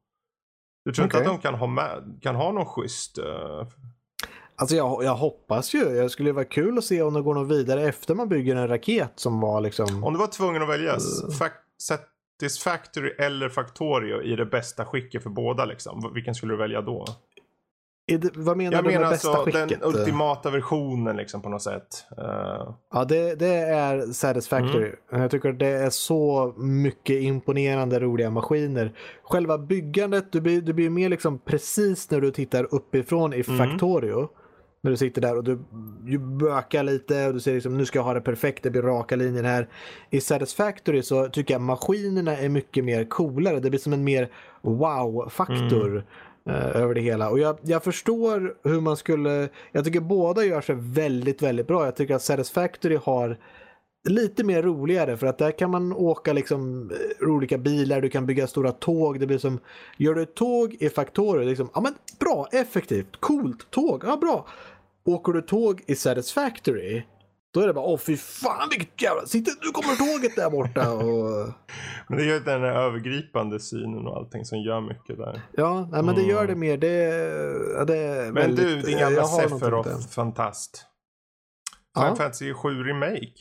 Du tror Okej. inte att de kan ha, med, kan ha någon schysst... eh, Alltså jag, jag hoppas ju. Jag skulle vara kul att se om det går något vidare efter man bygger en raket som var liksom... om du var tvungen att välja Mm. Fac- Satisfactory eller Factorio i det bästa skicket för båda liksom, vilken skulle du välja då? Det, vad menar Jag du med menar bästa alltså den skicket? ultimata versionen liksom på något sätt. Eh, Ja, det, det är Satisfactory. Mm. Jag tycker det är så mycket imponerande roliga maskiner. Själva byggandet, du blir, du blir mer liksom precis när du tittar uppifrån i Mm. Factorio. När du sitter där och du, du bökar lite och du ser liksom nu ska jag ha det perfekt, det blir raka linjer här. I Satisfactory så tycker jag maskinerna är mycket mer coolare. Det blir som en mer wow-faktor. Mm. eh, över det hela. Och jag, jag förstår hur man skulle... Jag tycker båda gör sig väldigt, väldigt bra. Jag tycker att Satisfactory har lite mer roligare för att där kan man åka liksom eh, olika bilar, du kan bygga stora tåg. Det blir som, gör du ett tåg i Factorio, liksom, ja men bra, effektivt, coolt, tåg, ja bra. Åker du tåg i Satisfactory, då är det bara åh fy fan vilket jävla, sitter, nu kommer tåget där borta och *laughs* Men det är ju den här övergripande synen och allting som gör mycket där. ja, nej, men det gör det mer, det, det är Men väldigt, du, din gamla har någonting Sephiroth där. fantast. Final Ja. Fantasy 7 Remake.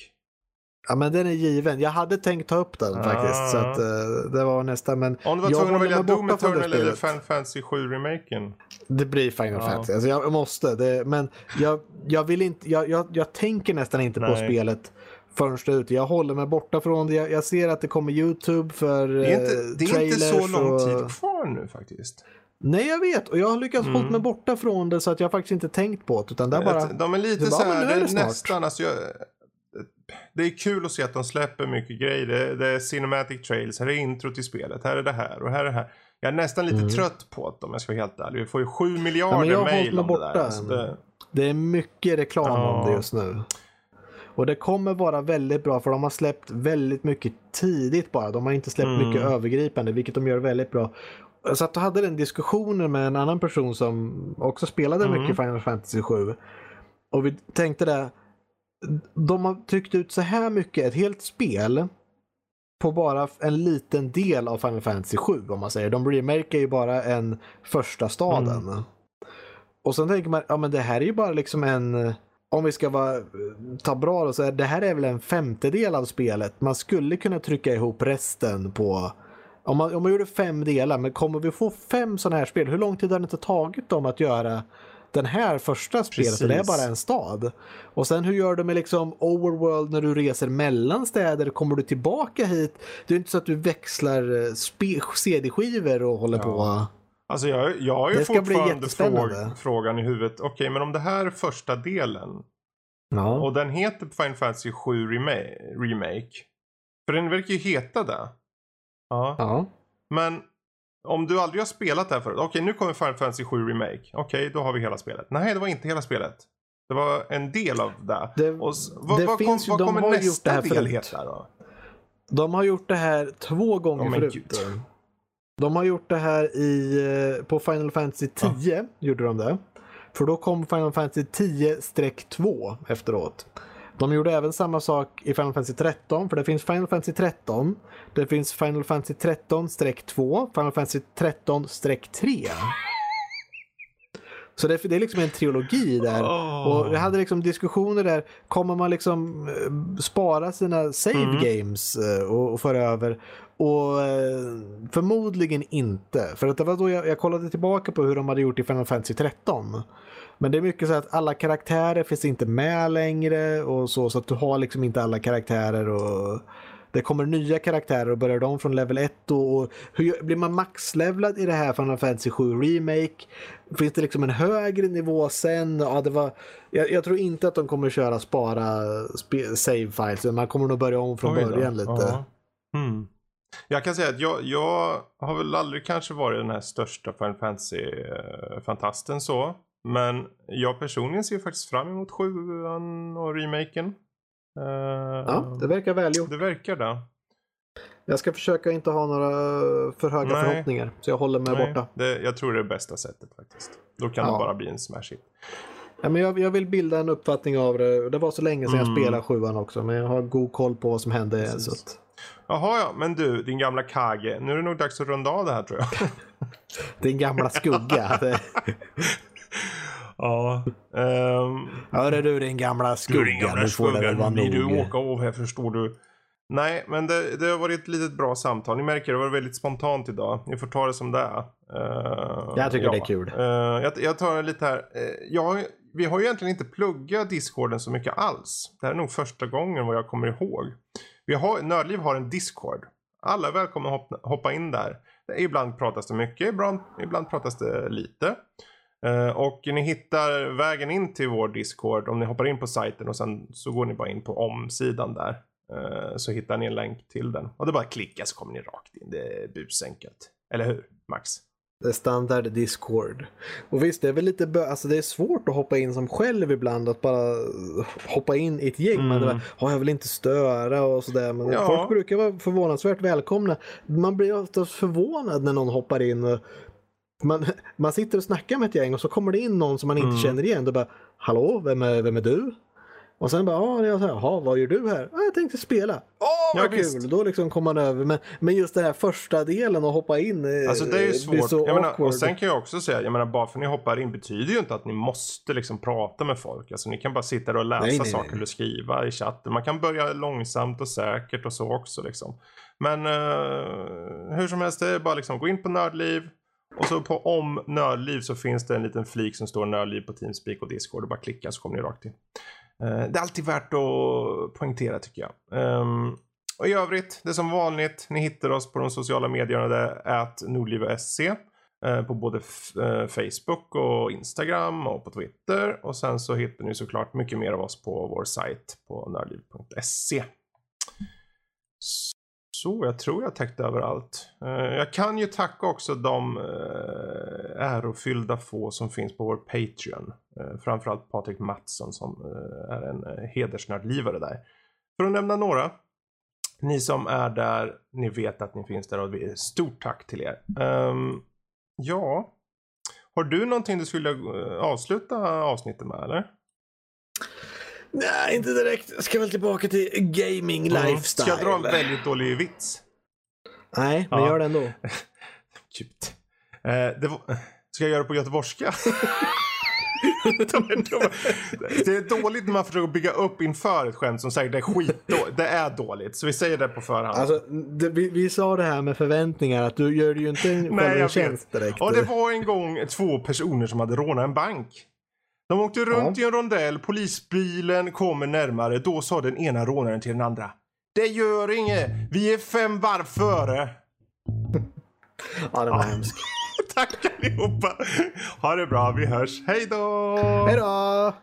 Ja men den är given. Jag hade tänkt ta upp den Ah. faktiskt. Så att, eh, det var nästan. Men Om du var tvungen att välja Doom Eternal eller. Final Fantasy 7 Remaken. Det blir Final Ja. Fantasy. Alltså jag måste. Det, men jag, jag vill inte. Jag, jag, jag tänker nästan inte på Nej. spelet förrän det är ute. Jag håller mig borta från det. Jag, jag ser att det kommer YouTube för Det är inte, eh, det är inte så lång och... tid kvar nu faktiskt. Nej jag vet och jag har lyckats Mm. hålla mig borta från det så att jag faktiskt inte tänkt på det. Utan det bara... De är lite så här, det är det nästan, alltså jag, det är kul att se att de släpper mycket grejer. Det, det är cinematic trails, här är intro till spelet, här är det här och här är det här. Jag är nästan lite Mm. trött på det om jag ska vara helt ärlig. Vi får ju 7 Ja, miljarder mail mig om det borta. där. Alltså det, Det är mycket reklam om Ja. det just nu. Och det kommer vara väldigt bra för de har släppt väldigt mycket tidigt bara. De har inte släppt Mm. mycket övergripande vilket de gör väldigt bra. Jag satt och hade den diskussionen med en annan person som också spelade Mm. mycket Final Fantasy 7. Och vi tänkte det. De har tryckt ut så här mycket, ett helt spel på bara en liten del av Final Fantasy 7 om man säger. De remakar ju bara en första staden. Mm. Och sen tänker man, ja men det här är ju bara liksom en, om vi ska vara, ta bra då, så är det här är väl en femtedel av spelet. Man skulle kunna trycka ihop resten på, om man, om man gjorde fem delar, men kommer vi få fem sådana här spel? Hur lång tid har det inte tagit dem att göra den här första spelet? Och det är bara en stad. Och sen hur gör du med liksom overworld när du reser mellan städer? Kommer du tillbaka hit? Det är inte så att du växlar eh, CD-skivor och håller Ja. på. alltså jag, jag har ju Det fortfarande fråg, frågan i huvudet. Okej, men om det här är första delen Ja. och den heter Final Fantasy 7 Remake. remake för den verkar ju heta det. Ja. ja. Men om du aldrig har spelat det här förut. Okej, nu kommer Final Fantasy 7 Remake. Okej, då har vi hela spelet. Nej, det var inte hela spelet. Det var en del av det. Det- Och vad, det vad, finns vad de kommer har gjort nästa det här del heta då? De har gjort det här två gånger Ja, men förut. gud. De har gjort det här i, eh, på Final Fantasy 10. Gjorde de det. För då kom Final Fantasy 10-2 efteråt. De gjorde även samma sak i Final Fantasy 13. För det finns Final Fantasy 13. Det finns Final Fantasy 13-2. Final Fantasy 13-3. Så det, det är liksom en trilogi där. Åh. Och vi hade liksom diskussioner där. Kommer man liksom eh, spara sina save Mm. games eh, och, och föra över? Och eh, förmodligen inte. För att det var då jag, jag kollade tillbaka på hur de hade gjort i Final Fantasy 13. Men det är mycket så att alla karaktärer finns inte med längre och så. Så att du har liksom inte alla karaktärer och det kommer nya karaktärer och börjar de från level 1 och, hur blir man maxlevlad i det här Final Fantasy 7 Remake? Finns det liksom en högre nivå sen? Ja, det var, jag, jag tror inte att de kommer köra spara spe, save files, man kommer nog börja om från början lite. Ja. Mm. Jag kan säga att jag, jag har väl aldrig kanske varit den här största Final Fantasy-fantasten så. Men jag personligen ser faktiskt fram emot sjuan och remaken. Eh, Ja, det verkar välgjort. det verkar det. Jag ska försöka inte ha några för höga Nej. förhoppningar, så jag håller mig Nej, borta. det, jag tror det är bästa sättet faktiskt. Då kan Ja. det bara bli en smash hit. Ja, men jag, jag vill bilda en uppfattning av det. Det var så länge sedan Mm. jag spelade sjuan också, men jag har god koll på vad som hände. Precis. Så att, Jaha ja, men du din gamla Kage. Nu är det nog dags att runda av det här tror jag. *laughs* din gamla skugga. *laughs* *laughs* Ja. Um, Hörru du din gamla skugga, nu får det väl vara blir du åka av här förstår du. Nej, men det, det har varit ett litet bra samtal. Ni märker det var väldigt spontant idag. Ni får ta det som det är. Eh, Jag tycker det är kul. Eh, jag, jag tar lite här. Uh, jag, vi har ju egentligen inte pluggat Discorden så mycket alls. Det här är nog första gången vad jag kommer ihåg. Vi har, Nördliv har en Discord. Alla är välkomna att hoppa, hoppa in där. Ibland pratas det mycket, ibland, ibland pratas det lite. Eh, och ni hittar vägen in till vår Discord om ni hoppar in på sajten och sen så går ni bara in på omsidan där. Eh, så hittar ni en länk till den. Och det är bara att klicka så kommer ni rakt in. Det är busenkelt. Eller hur Max? Det är standard Discord. Och visst, det är väl lite bö- alltså det är svårt att hoppa in som själv ibland. Att bara hoppa in i ett gäng. Mm. Man bara, "Ja, jag vill inte störa och sådär. Men Ja. folk brukar vara förvånansvärt välkomna. Man blir ofta förvånad när någon hoppar in. Och man, man sitter och snackar med ett gäng och så kommer det in någon som man inte Mm. känner igen. Då bara, hallå, vem är, vem är du? Och sen bara, ja, jag sa, jaha, vad gör du här? Ja, jag tänkte spela. Åh, vad Ja, kul! visst. Då liksom kom man över. Men, men just den här första delen att hoppa in eh, Alltså det är ju svårt. så Jag menar, och sen kan jag också säga, jag menar bara för att ni hoppar in betyder ju inte att ni måste liksom prata med folk. Alltså ni kan bara sitta där och läsa Nej, nej, saker nej. eller skriva i chatten. Man kan börja långsamt och säkert och så också liksom. Men eh, hur som helst, det är bara liksom gå in på Nördliv. Och så på om Nördliv så finns det en liten flik som står Nördliv på Teamspeak och Discord. Och bara klicka så kommer ni rakt in. Eh, det är alltid värt att poängtera tycker jag. Ehm, och i övrigt, det är som vanligt, ni hittar oss på de sociala medierna. Det är att nordliv.se. Eh, på både eh, Facebook och Instagram och på Twitter. Och sen så hittar ni såklart mycket mer av oss på vår sajt på nördliv.se. Så jag tror jag täckt överallt. Eh, jag kan ju tacka också de eh, ärofyllda få som finns på vår Patreon. Eh, framförallt Patrik Mattsson som är en hedersnördlivare där. För att nämna några. Ni som är där, ni vet att ni finns där och vi- stort tack till er. Ehm, ja, har du någonting du skulle avsluta avsnittet med eller? Nej, inte direkt. Jag ska väl tillbaka till gaming lifestyle. Ska jag dra en väldigt dålig vits? Nej, men Ja. gör det ändå. *laughs* Cute. Eh, det var... Ska jag göra det på göteborgska? *laughs* Det är dåligt när man försöker bygga upp inför ett skämt som säger det är skitdåligt. Det är dåligt. Så vi säger det på förhand. Alltså, det, vi, vi sa det här med förväntningar, att du gör ju inte en, jag tjänst direkt. Och det var en gång två personer som hade rånat en bank. De åkte runt i en rondell, polisbilen kommer närmare. Då sa den ena rånaren till den andra. Det gör inget, vi är fem varv före. *laughs* Ja, den var hemsk. *laughs* Tack allihopa. Ha det bra, vi hörs. Hej då! Hej då!